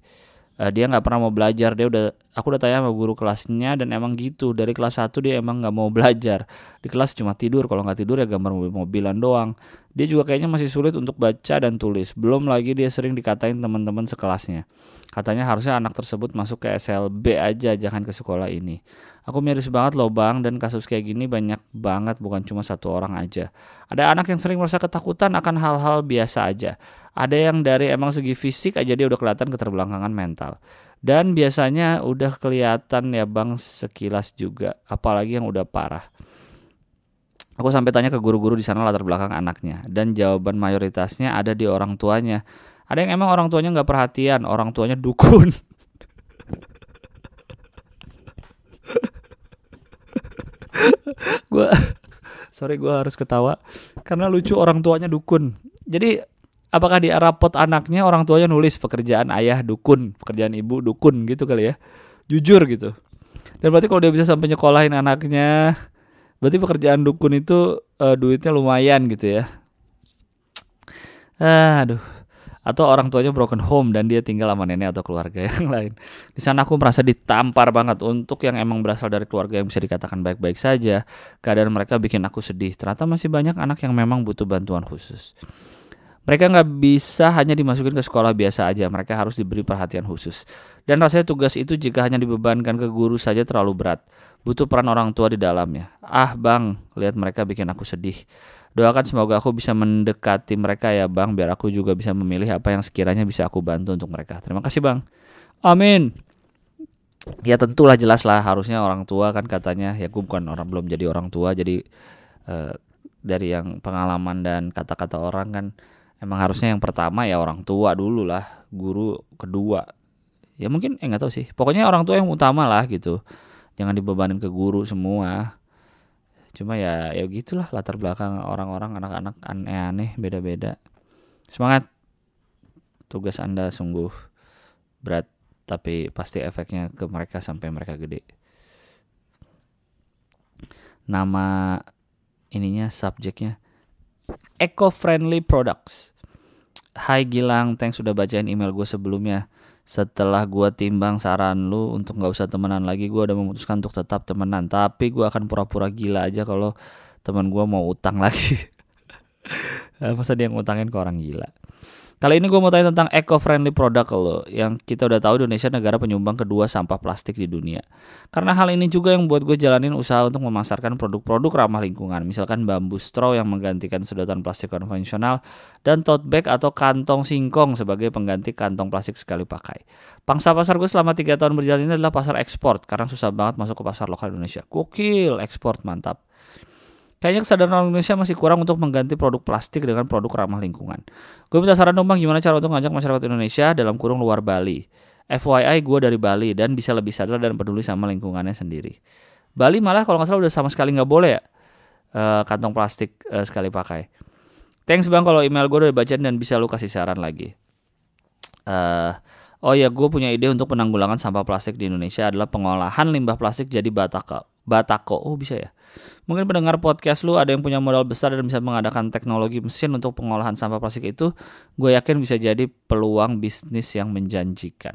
Uh, dia nggak pernah mau belajar. Dia udah aku udah tanya sama guru kelasnya dan emang gitu. Dari kelas 1 dia emang nggak mau belajar. Di kelas cuma tidur. Kalau nggak tidur ya gambar mobil-mobilan doang. Dia juga kayaknya masih sulit untuk baca dan tulis. Belum lagi dia sering dikatain teman-teman sekelasnya. Katanya harusnya anak tersebut masuk ke SLB aja jangan ke sekolah ini Aku miris banget loh bang dan kasus kayak gini banyak banget bukan cuma satu orang aja. Ada anak yang sering merasa ketakutan akan hal-hal biasa aja. Ada yang dari emang segi fisik aja dia udah kelihatan keterbelakangan mental. Dan biasanya udah kelihatan ya bang sekilas juga, apalagi yang udah parah. Aku sampai tanya ke guru-guru di sana latar belakang anaknya dan jawaban mayoritasnya ada di orang tuanya. Ada yang emang orang tuanya nggak perhatian, orang tuanya dukun. gue sorry gue harus ketawa. Karena lucu orang tuanya dukun. Jadi apakah di rapot anaknya orang tuanya nulis pekerjaan ayah dukun pekerjaan ibu dukun gitu kali ya. Jujur gitu. Dan berarti kalau dia bisa sampai nyekolahin anaknya berarti pekerjaan dukun itu uh, duitnya lumayan gitu ya. Ah, aduh atau orang tuanya broken home dan dia tinggal sama nenek atau keluarga yang lain. Di sana aku merasa ditampar banget untuk yang emang berasal dari keluarga yang bisa dikatakan baik-baik saja. Keadaan mereka bikin aku sedih. Ternyata masih banyak anak yang memang butuh bantuan khusus. Mereka nggak bisa hanya dimasukin ke sekolah biasa aja, mereka harus diberi perhatian khusus. Dan rasanya tugas itu jika hanya dibebankan ke guru saja terlalu berat. Butuh peran orang tua di dalamnya. Ah bang, lihat mereka bikin aku sedih. Doakan semoga aku bisa mendekati mereka ya Bang, biar aku juga bisa memilih apa yang sekiranya bisa aku bantu untuk mereka. Terima kasih Bang. Amin. Ya tentulah jelas lah harusnya orang tua kan katanya ya gue bukan orang belum jadi orang tua. Jadi eh, dari yang pengalaman dan kata-kata orang kan emang harusnya yang pertama ya orang tua dulu lah. Guru kedua. Ya mungkin eh nggak tahu sih. Pokoknya orang tua yang utama lah gitu. Jangan dibebanin ke guru semua cuma ya ya gitulah latar belakang orang-orang anak-anak aneh-aneh beda-beda. Semangat. Tugas anda sungguh berat tapi pasti efeknya ke mereka sampai mereka gede. Nama ininya subjeknya eco friendly products. Hai Gilang, thanks sudah bacain email gue sebelumnya setelah gue timbang saran lu untuk nggak usah temenan lagi gue udah memutuskan untuk tetap temenan. Tapi gue akan pura-pura gila aja kalau teman gue mau utang lagi. Masa dia ngutangin ke orang gila Kali ini gue mau tanya tentang eco-friendly product lo yang kita udah tahu Indonesia negara penyumbang kedua sampah plastik di dunia. Karena hal ini juga yang buat gue jalanin usaha untuk memasarkan produk-produk ramah lingkungan, misalkan bambu straw yang menggantikan sedotan plastik konvensional dan tote bag atau kantong singkong sebagai pengganti kantong plastik sekali pakai. Pangsa pasar gue selama 3 tahun berjalan ini adalah pasar ekspor karena susah banget masuk ke pasar lokal Indonesia. Gokil, ekspor mantap. Kayaknya kesadaran orang Indonesia masih kurang untuk mengganti produk plastik dengan produk ramah lingkungan. Gue minta saran dong bang gimana cara untuk ngajak masyarakat Indonesia dalam kurung luar Bali. FYI gue dari Bali dan bisa lebih sadar dan peduli sama lingkungannya sendiri. Bali malah kalau nggak salah udah sama sekali nggak boleh ya uh, kantong plastik uh, sekali pakai. Thanks bang kalau email gue udah dibacain dan bisa lu kasih saran lagi. Uh, oh ya gue punya ide untuk penanggulangan sampah plastik di Indonesia adalah pengolahan limbah plastik jadi batako. Batako, oh bisa ya. Mungkin pendengar podcast lu ada yang punya modal besar dan bisa mengadakan teknologi mesin untuk pengolahan sampah plastik itu, gue yakin bisa jadi peluang bisnis yang menjanjikan.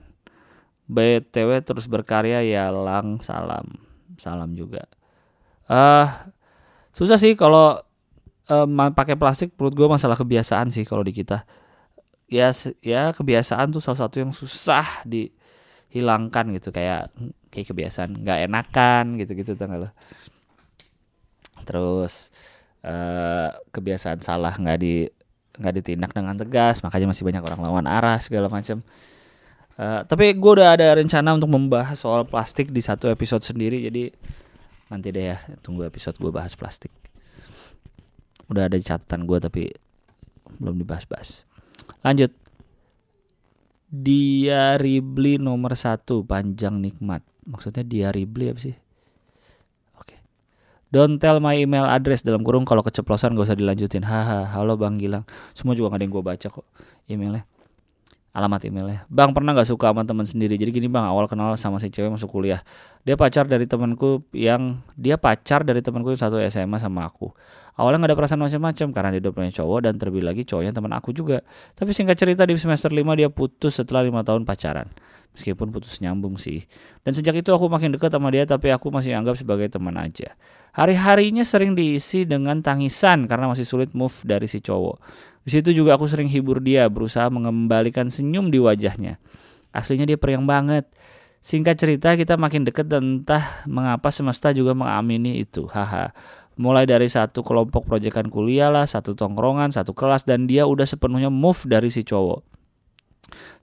BTW terus berkarya ya lang salam. Salam juga. Uh, susah sih kalau uh, pakai plastik menurut gue masalah kebiasaan sih kalau di kita. Ya ya kebiasaan tuh salah satu yang susah dihilangkan gitu kayak kayak kebiasaan nggak enakan gitu-gitu tanggal terus uh, kebiasaan salah nggak di nggak ditindak dengan tegas makanya masih banyak orang lawan arah segala macam uh, tapi gue udah ada rencana untuk membahas soal plastik di satu episode sendiri jadi nanti deh ya tunggu episode gue bahas plastik. Udah ada catatan gue tapi belum dibahas-bahas. Lanjut. Dia Ribli nomor satu panjang nikmat maksudnya dia Ribli apa sih? Don't tell my email address. Dalam kurung kalau keceplosan gak usah dilanjutin. Haha, halo Bang Gilang. Semua juga gak ada yang gue baca kok emailnya. alamat emailnya. Bang pernah nggak suka sama teman sendiri? Jadi gini bang awal kenal sama si cewek masuk kuliah. Dia pacar dari temanku yang dia pacar dari temanku satu SMA sama aku. Awalnya nggak ada perasaan macam-macam karena dia udah punya cowok dan terlebih lagi cowoknya teman aku juga. Tapi singkat cerita di semester 5 dia putus setelah lima tahun pacaran meskipun putus nyambung sih dan sejak itu aku makin dekat sama dia tapi aku masih anggap sebagai teman aja hari-harinya sering diisi dengan tangisan karena masih sulit move dari si cowok di situ juga aku sering hibur dia, berusaha mengembalikan senyum di wajahnya. Aslinya dia periang banget. Singkat cerita kita makin deket dan entah mengapa semesta juga mengamini itu. Haha. Mulai dari satu kelompok proyekan kuliah lah, satu tongkrongan, satu kelas dan dia udah sepenuhnya move dari si cowok.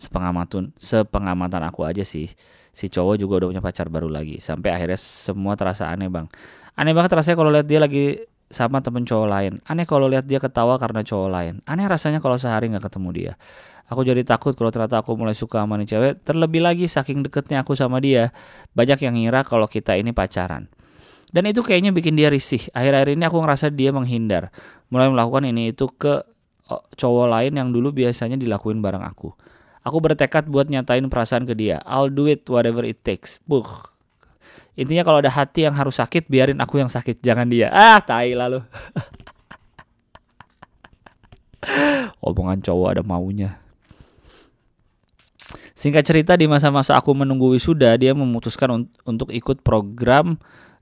Sepengamatan, sepengamatan aku aja sih. Si cowok juga udah punya pacar baru lagi. Sampai akhirnya semua terasa aneh bang. Aneh banget rasanya kalau lihat dia lagi sama temen cowok lain. Aneh kalau lihat dia ketawa karena cowok lain. Aneh rasanya kalau sehari nggak ketemu dia. Aku jadi takut kalau ternyata aku mulai suka sama nih cewek. Terlebih lagi saking deketnya aku sama dia. Banyak yang ngira kalau kita ini pacaran. Dan itu kayaknya bikin dia risih. Akhir-akhir ini aku ngerasa dia menghindar. Mulai melakukan ini itu ke cowok lain yang dulu biasanya dilakuin bareng aku. Aku bertekad buat nyatain perasaan ke dia. I'll do it whatever it takes. Buh, Intinya kalau ada hati yang harus sakit, biarin aku yang sakit, jangan dia. Ah, tai lalu. Omongan cowok ada maunya. Singkat cerita di masa-masa aku menunggu wisuda, dia memutuskan un untuk ikut program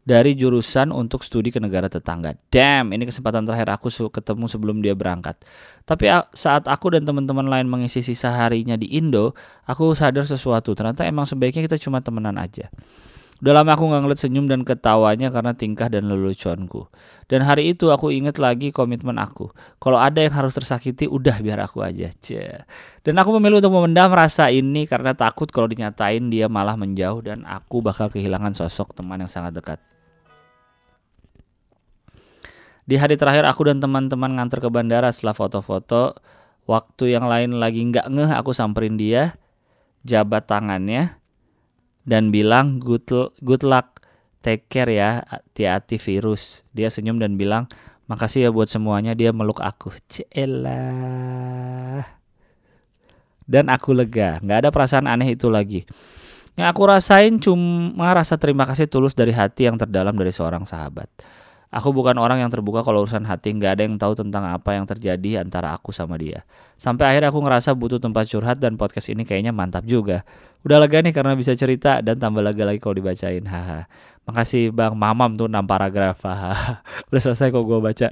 dari jurusan untuk studi ke negara tetangga. Damn, ini kesempatan terakhir aku ketemu sebelum dia berangkat. Tapi saat aku dan teman-teman lain mengisi sisa harinya di Indo, aku sadar sesuatu. Ternyata emang sebaiknya kita cuma temenan aja. Udah lama aku nggak ngeliat senyum dan ketawanya karena tingkah dan leluconku. Dan hari itu aku inget lagi komitmen aku. Kalau ada yang harus tersakiti, udah biar aku aja. Cie. Dan aku memilih untuk memendam rasa ini karena takut kalau dinyatain dia malah menjauh dan aku bakal kehilangan sosok teman yang sangat dekat. Di hari terakhir aku dan teman-teman nganter ke bandara setelah foto-foto. Waktu yang lain lagi nggak ngeh aku samperin dia, jabat tangannya, dan bilang good good luck take care ya hati-hati virus. Dia senyum dan bilang makasih ya buat semuanya dia meluk aku. Celah dan aku lega nggak ada perasaan aneh itu lagi. Yang aku rasain cuma rasa terima kasih tulus dari hati yang terdalam dari seorang sahabat Aku bukan orang yang terbuka kalau urusan hati, nggak ada yang tahu tentang apa yang terjadi antara aku sama dia. Sampai akhirnya aku ngerasa butuh tempat curhat dan podcast ini kayaknya mantap juga. Udah lega nih karena bisa cerita dan tambah lega lagi kalau dibacain. Haha. Makasih Bang Mamam tuh 6 paragraf. Haha. Udah selesai kok gue baca.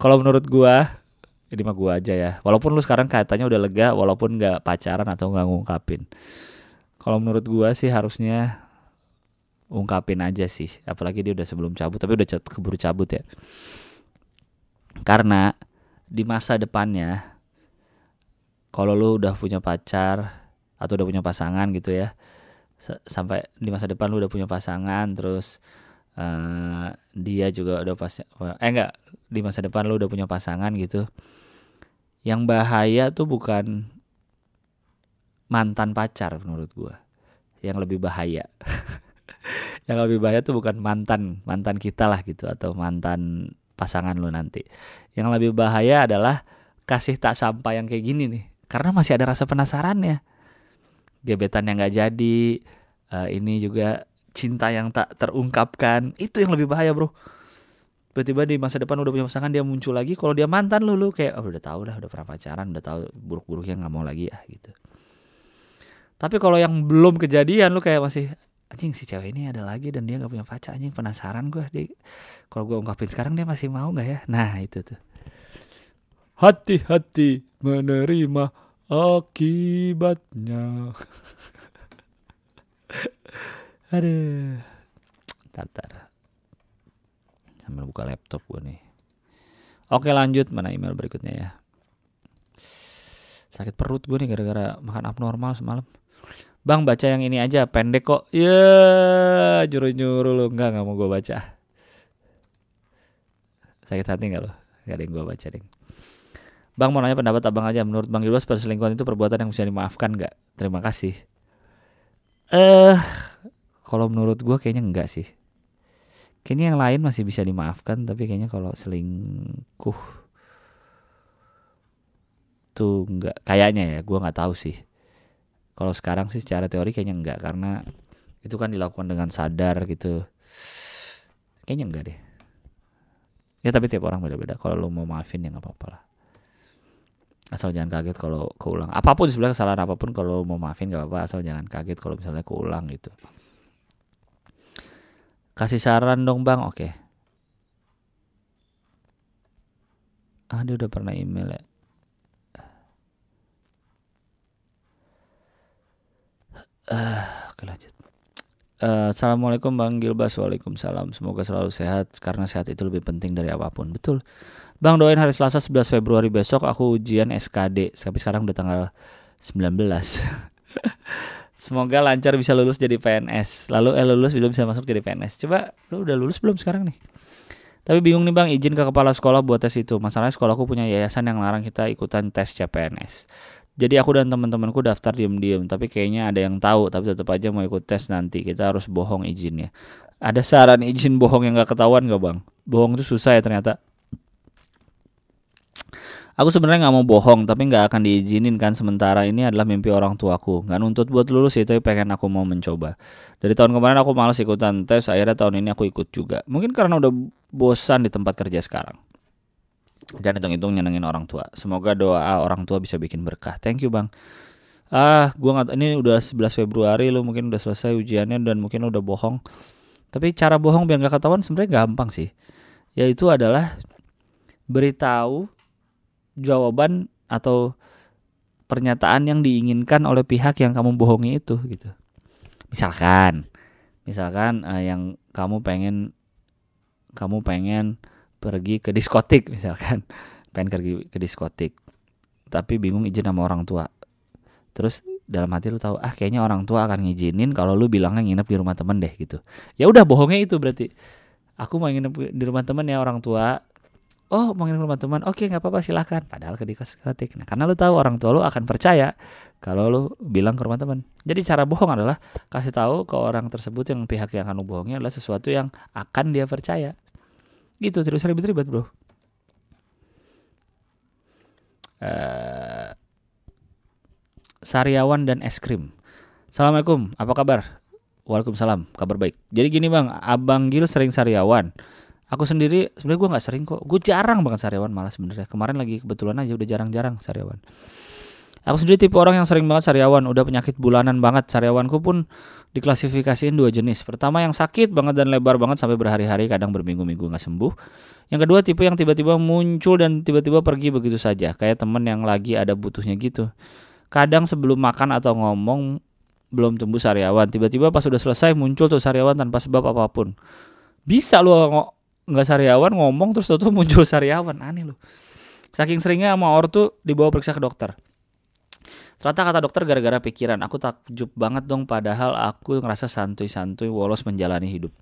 Kalau menurut gue ini mah gue aja ya. Walaupun lu sekarang katanya udah lega walaupun nggak pacaran atau nggak ngungkapin. Kalau menurut gue sih harusnya ungkapin aja sih. Apalagi dia udah sebelum cabut tapi udah keburu cabut ya. Karena di masa depannya kalau lu udah punya pacar atau udah punya pasangan gitu ya sampai di masa depan lu udah punya pasangan terus uh, dia juga udah pas eh enggak di masa depan lu udah punya pasangan gitu yang bahaya tuh bukan mantan pacar menurut gua. Yang lebih bahaya yang lebih bahaya tuh bukan mantan mantan kita lah gitu atau mantan pasangan lu nanti. Yang lebih bahaya adalah kasih tak sampai yang kayak gini nih karena masih ada rasa penasaran ya. Gebetan yang nggak jadi uh, ini juga cinta yang tak terungkapkan. Itu yang lebih bahaya bro. Tiba-tiba di masa depan udah punya pasangan dia muncul lagi kalau dia mantan lu lu kayak oh, udah tahu dah udah pernah pacaran udah tahu buruk-buruknya nggak mau lagi ya gitu. Tapi kalau yang belum kejadian lu kayak masih anjing si cewek ini ada lagi dan dia nggak punya pacar. Anjing penasaran gue dia kalau gue ungkapin sekarang dia masih mau nggak ya? Nah itu tuh. Hati-hati menerima akibatnya. Aduh. Tatar. Sambil buka laptop gue nih. Oke lanjut. Mana email berikutnya ya? Sakit perut gue nih gara-gara makan abnormal semalam Bang baca yang ini aja pendek kok. Ya yeah, nyuruh nyuruh lu enggak nggak mau gue baca. Sakit hati nggak lo? Gak ada yang gue baca deh. Bang mau nanya pendapat abang aja. Menurut Bang Gilbas perselingkuhan itu perbuatan yang bisa dimaafkan nggak? Terima kasih. Eh, uh, kalau menurut gue kayaknya enggak sih. Kayaknya yang lain masih bisa dimaafkan, tapi kayaknya kalau selingkuh itu enggak kayaknya ya gue nggak tahu sih kalau sekarang sih secara teori kayaknya enggak karena itu kan dilakukan dengan sadar gitu. Kayaknya enggak deh. Ya tapi tiap orang beda-beda. Kalau lo mau maafin ya nggak apa-apa lah. Asal jangan kaget kalau keulang. Apa pun sebenarnya kesalahan apa pun kalau mau maafin nggak apa-apa. Asal jangan kaget kalau misalnya keulang gitu. Kasih saran dong bang. Oke. Ah dia udah pernah email ya Uh, oke lanjut. Uh, Assalamualaikum Bang Gilbas. Waalaikumsalam. Semoga selalu sehat Karena sehat itu lebih penting dari apa pun. Betul. Bang doain hari Selasa 11 Februari besok Aku ujian SKD Tapi sekarang udah tanggal 19 Semoga lancar bisa lulus jadi PNS Lalu eh lulus belum bisa masuk jadi PNS Coba lu udah lulus belum sekarang nih? Tapi bingung nih bang izin ke kepala sekolah buat tes itu. Masalahnya sekolahku punya yayasan yang larang kita ikutan tes CPNS jadi aku dan teman-temanku daftar diem-diem, tapi kayaknya ada yang tahu, tapi tetap aja mau ikut tes nanti. Kita harus bohong izinnya. Ada saran izin bohong yang gak ketahuan gak bang? Bohong itu susah ya ternyata. Aku sebenarnya nggak mau bohong, tapi nggak akan diizinin kan. Sementara ini adalah mimpi orang tuaku. Nggak nuntut buat lulus tapi pengen aku mau mencoba. Dari tahun kemarin aku malas ikutan tes, akhirnya tahun ini aku ikut juga. Mungkin karena udah bosan di tempat kerja sekarang dan hitung-hitung nyenengin orang tua. Semoga doa orang tua bisa bikin berkah. Thank you bang. Ah, gua nggak ini udah 11 Februari lu mungkin udah selesai ujiannya dan mungkin udah bohong. Tapi cara bohong biar gak ketahuan sebenarnya gampang sih. Yaitu adalah beritahu jawaban atau pernyataan yang diinginkan oleh pihak yang kamu bohongi itu gitu. Misalkan, misalkan uh, yang kamu pengen kamu pengen pergi ke diskotik misalkan. Pengen pergi ke diskotik. Tapi bingung izin sama orang tua. Terus dalam hati lu tahu ah kayaknya orang tua akan ngizinin kalau lu bilangnya nginep di rumah temen deh gitu. Ya udah bohongnya itu berarti. Aku mau nginep di rumah temen ya orang tua. Oh mau nginep di rumah teman oke nggak apa-apa silahkan padahal ke diskotik. Nah karena lu tahu orang tua lu akan percaya kalau lu bilang ke rumah teman jadi cara bohong adalah kasih tahu ke orang tersebut yang pihak yang akan lu bohongnya adalah sesuatu yang akan dia percaya gitu terus ribet-ribet bro. Uh, Sariawan dan es krim. Assalamualaikum apa kabar? Waalaikumsalam kabar baik. Jadi gini bang Abang Gil sering sariawan. Aku sendiri sebenarnya gue nggak sering kok. Gue jarang banget sariawan malah sebenarnya. Kemarin lagi kebetulan aja udah jarang-jarang sariawan. Aku sendiri tipe orang yang sering banget sariawan. Udah penyakit bulanan banget. Sariawanku pun diklasifikasiin dua jenis. Pertama yang sakit banget dan lebar banget sampai berhari-hari kadang berminggu-minggu nggak sembuh. Yang kedua tipe yang tiba-tiba muncul dan tiba-tiba pergi begitu saja, kayak temen yang lagi ada butuhnya gitu. Kadang sebelum makan atau ngomong belum tumbuh sariawan, tiba-tiba pas sudah selesai muncul tuh sariawan tanpa sebab apa pun. Bisa lu nggak sariawan ngomong terus tuh muncul sariawan, aneh lu. Saking seringnya sama ortu dibawa periksa ke dokter. Ternyata kata dokter gara-gara pikiran. Aku takjub banget dong padahal aku ngerasa santuy-santuy wolos menjalani hidup.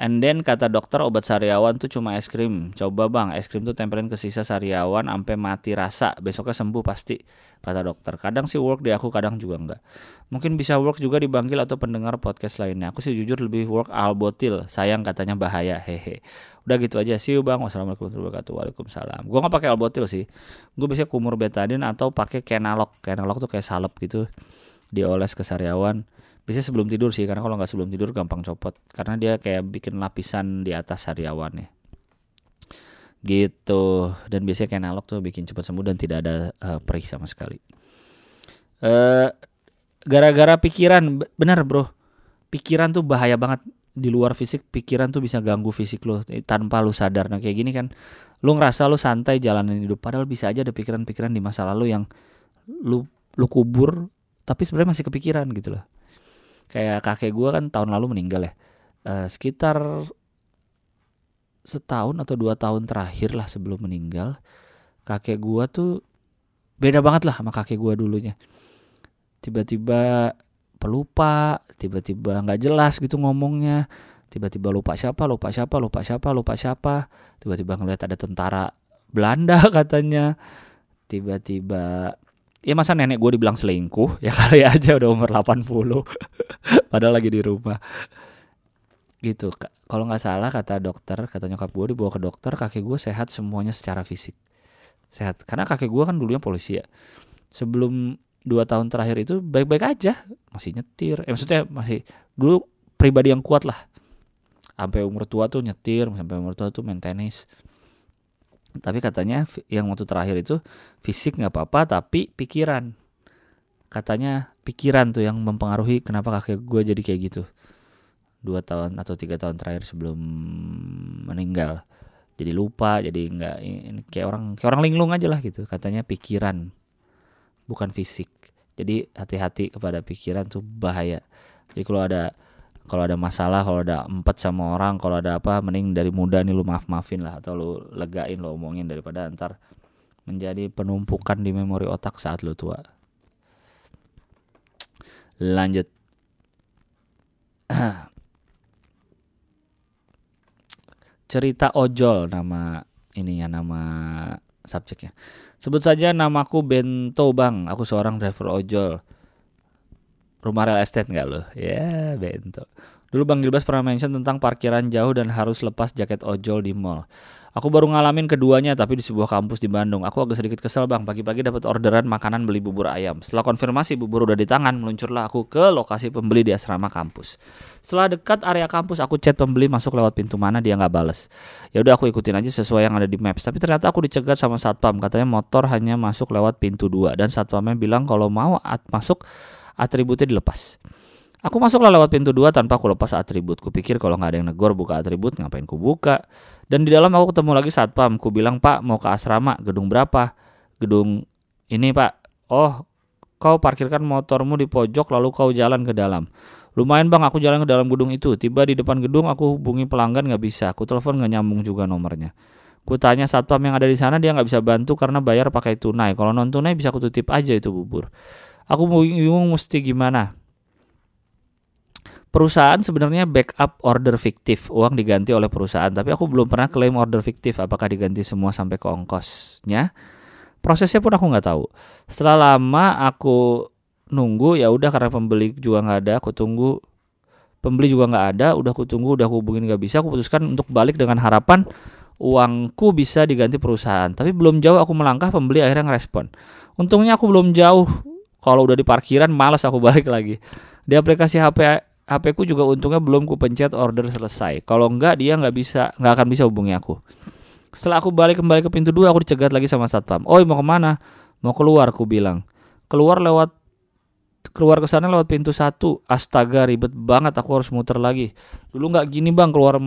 And then kata dokter obat sariawan tuh cuma es krim. Coba bang, es krim tuh tempelin ke sisa sariawan sampai mati rasa. Besoknya sembuh pasti, kata dokter. Kadang sih work di aku, kadang juga enggak. Mungkin bisa work juga di Bangkil atau pendengar podcast lainnya. Aku sih jujur lebih work albotil. Sayang katanya bahaya, hehe. Udah gitu aja. You bang. Wassalamualaikum warahmatullahi wabarakatuh. Waalaikumsalam. Gue nggak pakai albotil sih. Gue biasanya kumur betadine atau pakai kenalok. Kenalok tuh kayak salep gitu. Dioles ke sariawan biasanya sebelum tidur sih karena kalau nggak sebelum tidur gampang copot. Karena dia kayak bikin lapisan di atas sariawannya gitu. Dan biasanya kayak analog tuh bikin cepat sembuh dan tidak ada uh, perih sama sekali. Uh, gara-gara pikiran benar bro. Pikiran tuh bahaya banget di luar fisik. Pikiran tuh bisa ganggu fisik lo tanpa lu sadar. Nah kayak gini kan lu ngerasa lu santai jalanin hidup. Padahal bisa aja ada pikiran-pikiran di masa lalu yang lu lu kubur tapi sebenarnya masih kepikiran gitu loh kayak kakek gue kan tahun lalu meninggal ya. Uh, sekitar setahun atau dua tahun terakhir lah sebelum meninggal kakek gue tuh beda banget lah sama kakek gue dulunya. Tiba-tiba pelupa tiba-tiba nggak jelas gitu ngomongnya. Tiba-tiba lupa siapa lupa siapa lupa siapa lupa siapa. Tiba-tiba ngeliat ada tentara Belanda katanya. Tiba-tiba ya masa nenek gue dibilang selingkuh? Ya kali aja udah umur 80 padahal lagi di rumah. Gitu kalau nggak salah kata dokter kata nyokap gue dibawa ke dokter kakek gue sehat semuanya secara fisik. Sehat. Karena kakek gue kan dulunya polisi ya. Sebelum dua tahun terakhir itu baik-baik aja. Masih nyetir. Eh, maksudnya masih dulu pribadi yang kuat lah. Sampai umur tua tuh nyetir sampai umur tua tuh main tenis tapi katanya yang waktu terakhir itu fisik nggak apa-apa tapi pikiran. Katanya pikiran tuh yang mempengaruhi kenapa kakek gue jadi kayak gitu. Dua tahun atau tiga tahun terakhir sebelum meninggal. Jadi lupa jadi nggak kayak orang kayak orang linglung aja lah gitu. Katanya pikiran bukan fisik. Jadi hati-hati kepada pikiran tuh bahaya. Jadi kalau ada kalau ada masalah kalau ada empat sama orang kalau ada apa mending dari muda nih lu maaf maafin lah atau lu legain lu omongin daripada ntar menjadi penumpukan di memori otak saat lu tua. Lanjut. Cerita ojol nama ininya nama subjeknya. Sebut saja namaku Bento Bang aku seorang driver ojol rumah real estate nggak lo? Ya, bento. Dulu Bang Gilbas pernah mention tentang parkiran jauh dan harus lepas jaket ojol di mall. Aku baru ngalamin keduanya tapi di sebuah kampus di Bandung. Aku agak sedikit kesel bang, pagi-pagi dapat orderan makanan beli bubur ayam. Setelah konfirmasi bubur udah di tangan, meluncurlah aku ke lokasi pembeli di asrama kampus. Setelah dekat area kampus, aku chat pembeli masuk lewat pintu mana dia nggak bales. Ya udah aku ikutin aja sesuai yang ada di maps. Tapi ternyata aku dicegat sama satpam, katanya motor hanya masuk lewat pintu dua dan satpamnya bilang kalau mau masuk atributnya dilepas. Aku masuklah lewat pintu dua tanpa aku lepas atribut. Kupikir kalau nggak ada yang negor buka atribut, ngapain ku buka. Dan di dalam aku ketemu lagi satpam. Ku bilang, Pak mau ke asrama, gedung berapa? Gedung ini Pak. Oh, kau parkirkan motormu di pojok lalu kau jalan ke dalam. Lumayan bang, aku jalan ke dalam gedung itu. Tiba di depan gedung, aku hubungi pelanggan nggak bisa. Aku telepon nggak nyambung juga nomornya. Ku tanya satpam yang ada di sana, dia nggak bisa bantu karena bayar pakai tunai. Kalau non tunai bisa aku tutip aja itu bubur. Aku bingung mesti gimana. Perusahaan sebenarnya backup order fiktif, uang diganti oleh perusahaan, tapi aku belum pernah klaim order fiktif. Apakah diganti semua sampai ke ongkosnya? Prosesnya pun aku nggak tahu. Setelah lama aku nunggu, ya udah karena pembeli juga nggak ada, aku tunggu. Pembeli juga nggak ada, udah aku tunggu, udah aku hubungin nggak bisa, aku putuskan untuk balik dengan harapan uangku bisa diganti perusahaan. Tapi belum jauh aku melangkah, pembeli akhirnya ngerespon. Untungnya aku belum jauh kalau udah di parkiran malas aku balik lagi. Di aplikasi HP HP ku juga untungnya belum ku pencet order selesai. Kalau enggak dia nggak bisa nggak akan bisa hubungi aku. Setelah aku balik kembali ke pintu dua aku dicegat lagi sama satpam. Oh mau ke mana? Mau keluar aku bilang. Keluar lewat keluar ke sana lewat pintu satu. Astaga ribet banget aku harus muter lagi. Dulu nggak gini bang keluar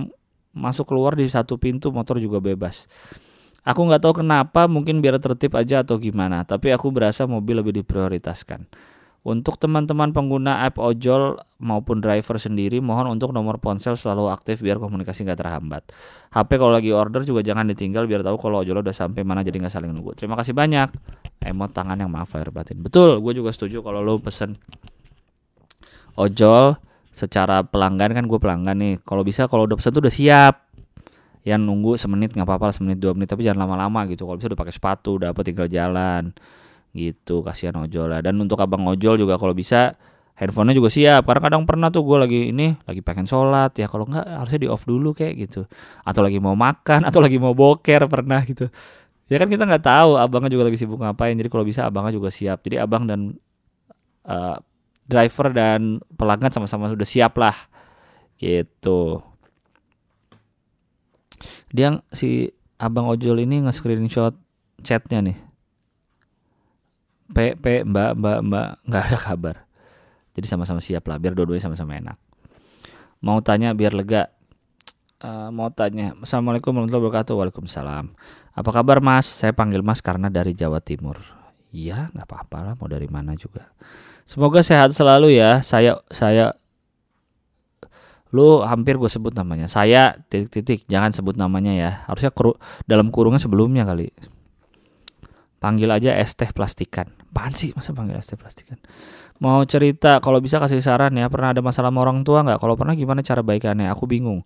masuk keluar di satu pintu motor juga bebas Aku nggak tahu kenapa, mungkin biar tertib aja atau gimana. Tapi aku berasa mobil lebih diprioritaskan. Untuk teman-teman pengguna app ojol maupun driver sendiri, mohon untuk nomor ponsel selalu aktif biar komunikasi nggak terhambat. HP kalau lagi order juga jangan ditinggal biar tahu kalau ojol udah sampai mana jadi nggak saling nunggu. Terima kasih banyak. Emot tangan yang maaf lahir batin. Betul, gue juga setuju kalau lo pesen ojol secara pelanggan kan gue pelanggan nih. Kalau bisa kalau udah pesen tuh udah siap yang nunggu semenit nggak apa-apa semenit dua menit tapi jangan lama-lama gitu. Kalau bisa udah pakai sepatu udah apa tinggal jalan. Gitu kasihan ojol lah. Dan untuk abang ojol juga kalau bisa handphonenya juga siap. Karena kadang pernah tuh gue lagi ini lagi pengen sholat. Ya kalau nggak harusnya di off dulu kayak gitu. Atau lagi mau makan atau lagi mau boker pernah gitu. Ya kan kita nggak tahu abangnya juga lagi sibuk ngapain. Jadi kalau bisa abangnya juga siap. Jadi abang dan uh, driver dan pelanggan sama-sama sudah siap lah. Gitu dia si abang ojol ini nge-screenshot chatnya nih. P P mbak mbak mbak. Nggak ada kabar. Jadi sama-sama siap lah biar dua-duanya sama-sama enak. Mau tanya biar lega. Uh, mau tanya assalamualaikum warahmatullahi wabarakatuh. Waalaikumsalam. Apa kabar mas? Saya panggil mas karena dari Jawa Timur. Iya nggak apa-apa lah mau dari mana juga. Semoga sehat selalu ya. Saya saya lu hampir gue sebut namanya. Saya titik-titik jangan sebut namanya ya. Harusnya kru, dalam kurungnya sebelumnya kali. Panggil aja es teh plastikan. Apaan sih? Masa panggil es teh plastikan Mau cerita kalau bisa kasih saran ya Pernah ada masalah sama orang tua nggak? Kalau pernah gimana cara baikannya? Aku bingung.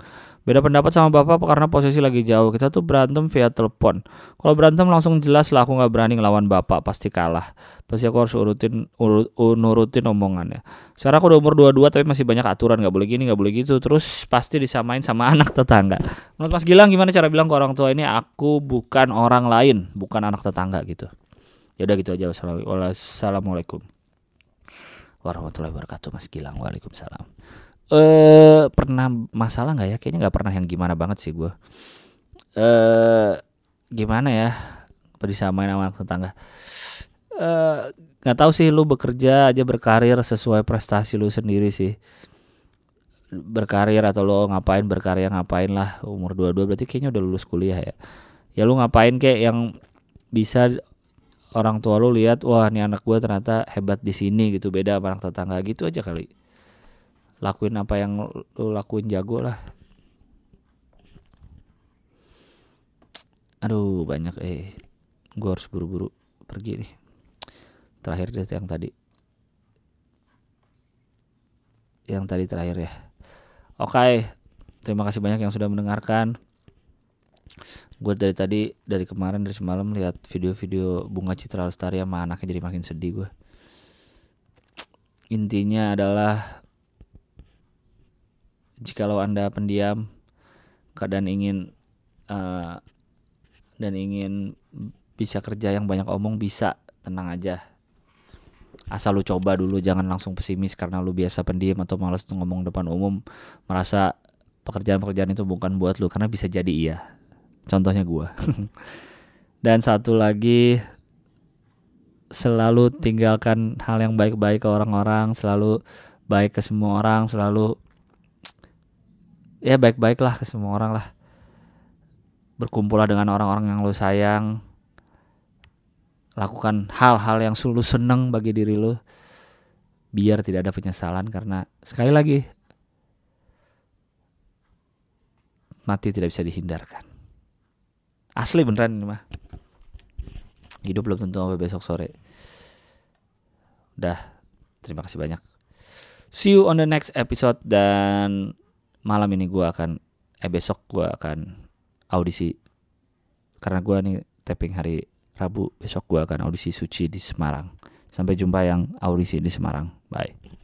Beda pendapat sama bapak karena posisi lagi jauh. Kita tuh berantem via telepon. Kalau berantem langsung jelas lah aku nggak berani ngelawan bapak Pasti kalah. Pasti aku harus urutin urut, nurutin omongannya. Sekarang aku udah umur 22 tapi masih banyak aturan. Nggak boleh gini nggak boleh gitu. Terus pasti disamain sama anak tetangga. Menurut Mas Gilang gimana cara bilang ke orang tua ini Aku bukan orang lain Bukan anak tetangga gitu. Ya udah gitu aja. Wassalamualaikum warahmatullahi wabarakatuh Mas Gilang. Waalaikumsalam. Eh pernah masalah nggak ya? Kayaknya nggak pernah yang gimana banget sih gue eh gimana ya? Disamain sama anak tetangga? Eh nggak tahu sih lu bekerja aja berkarir sesuai prestasi lu sendiri sih. Berkarir atau lo ngapain berkarya ngapain lah. Umur 22 berarti kayaknya udah lulus kuliah ya. Ya lu ngapain kayak yang bisa orang tua lu lihat wah ini anak gue ternyata hebat di sini gitu beda sama anak tetangga gitu aja kali. Lakuin apa yang lu lakuin jago lah. Aduh banyak eh gue harus buru-buru pergi nih. Terakhir deh yang tadi. Yang tadi terakhir ya. Oke terima kasih banyak yang sudah mendengarkan gue dari tadi dari kemarin dari semalam lihat video-video bunga citra lestari sama anaknya jadi makin sedih gue intinya adalah jikalau anda pendiam dan ingin uh, dan ingin bisa kerja yang banyak omong bisa. Tenang aja. Asal lu coba dulu jangan langsung pesimis karena lu biasa pendiam atau malas ngomong depan umum merasa pekerjaan-pekerjaan itu bukan buat lu karena bisa jadi iya Contohnya gua. Dan satu lagi selalu tinggalkan hal yang baik-baik ke orang-orang, selalu baik ke semua orang, selalu ya baik-baiklah ke semua orang lah. Berkumpullah dengan orang-orang yang lu sayang. Lakukan hal-hal yang selalu seneng bagi diri lu biar tidak ada penyesalan karena sekali lagi mati tidak bisa dihindarkan. Asli beneran ini mah. Hidup belum tentu sampai besok sore. Udah, terima kasih banyak. See you on the next episode dan malam ini gue akan eh besok gue akan audisi karena gue nih tapping hari Rabu besok gue akan audisi suci di Semarang. Sampai jumpa yang audisi di Semarang. Bye.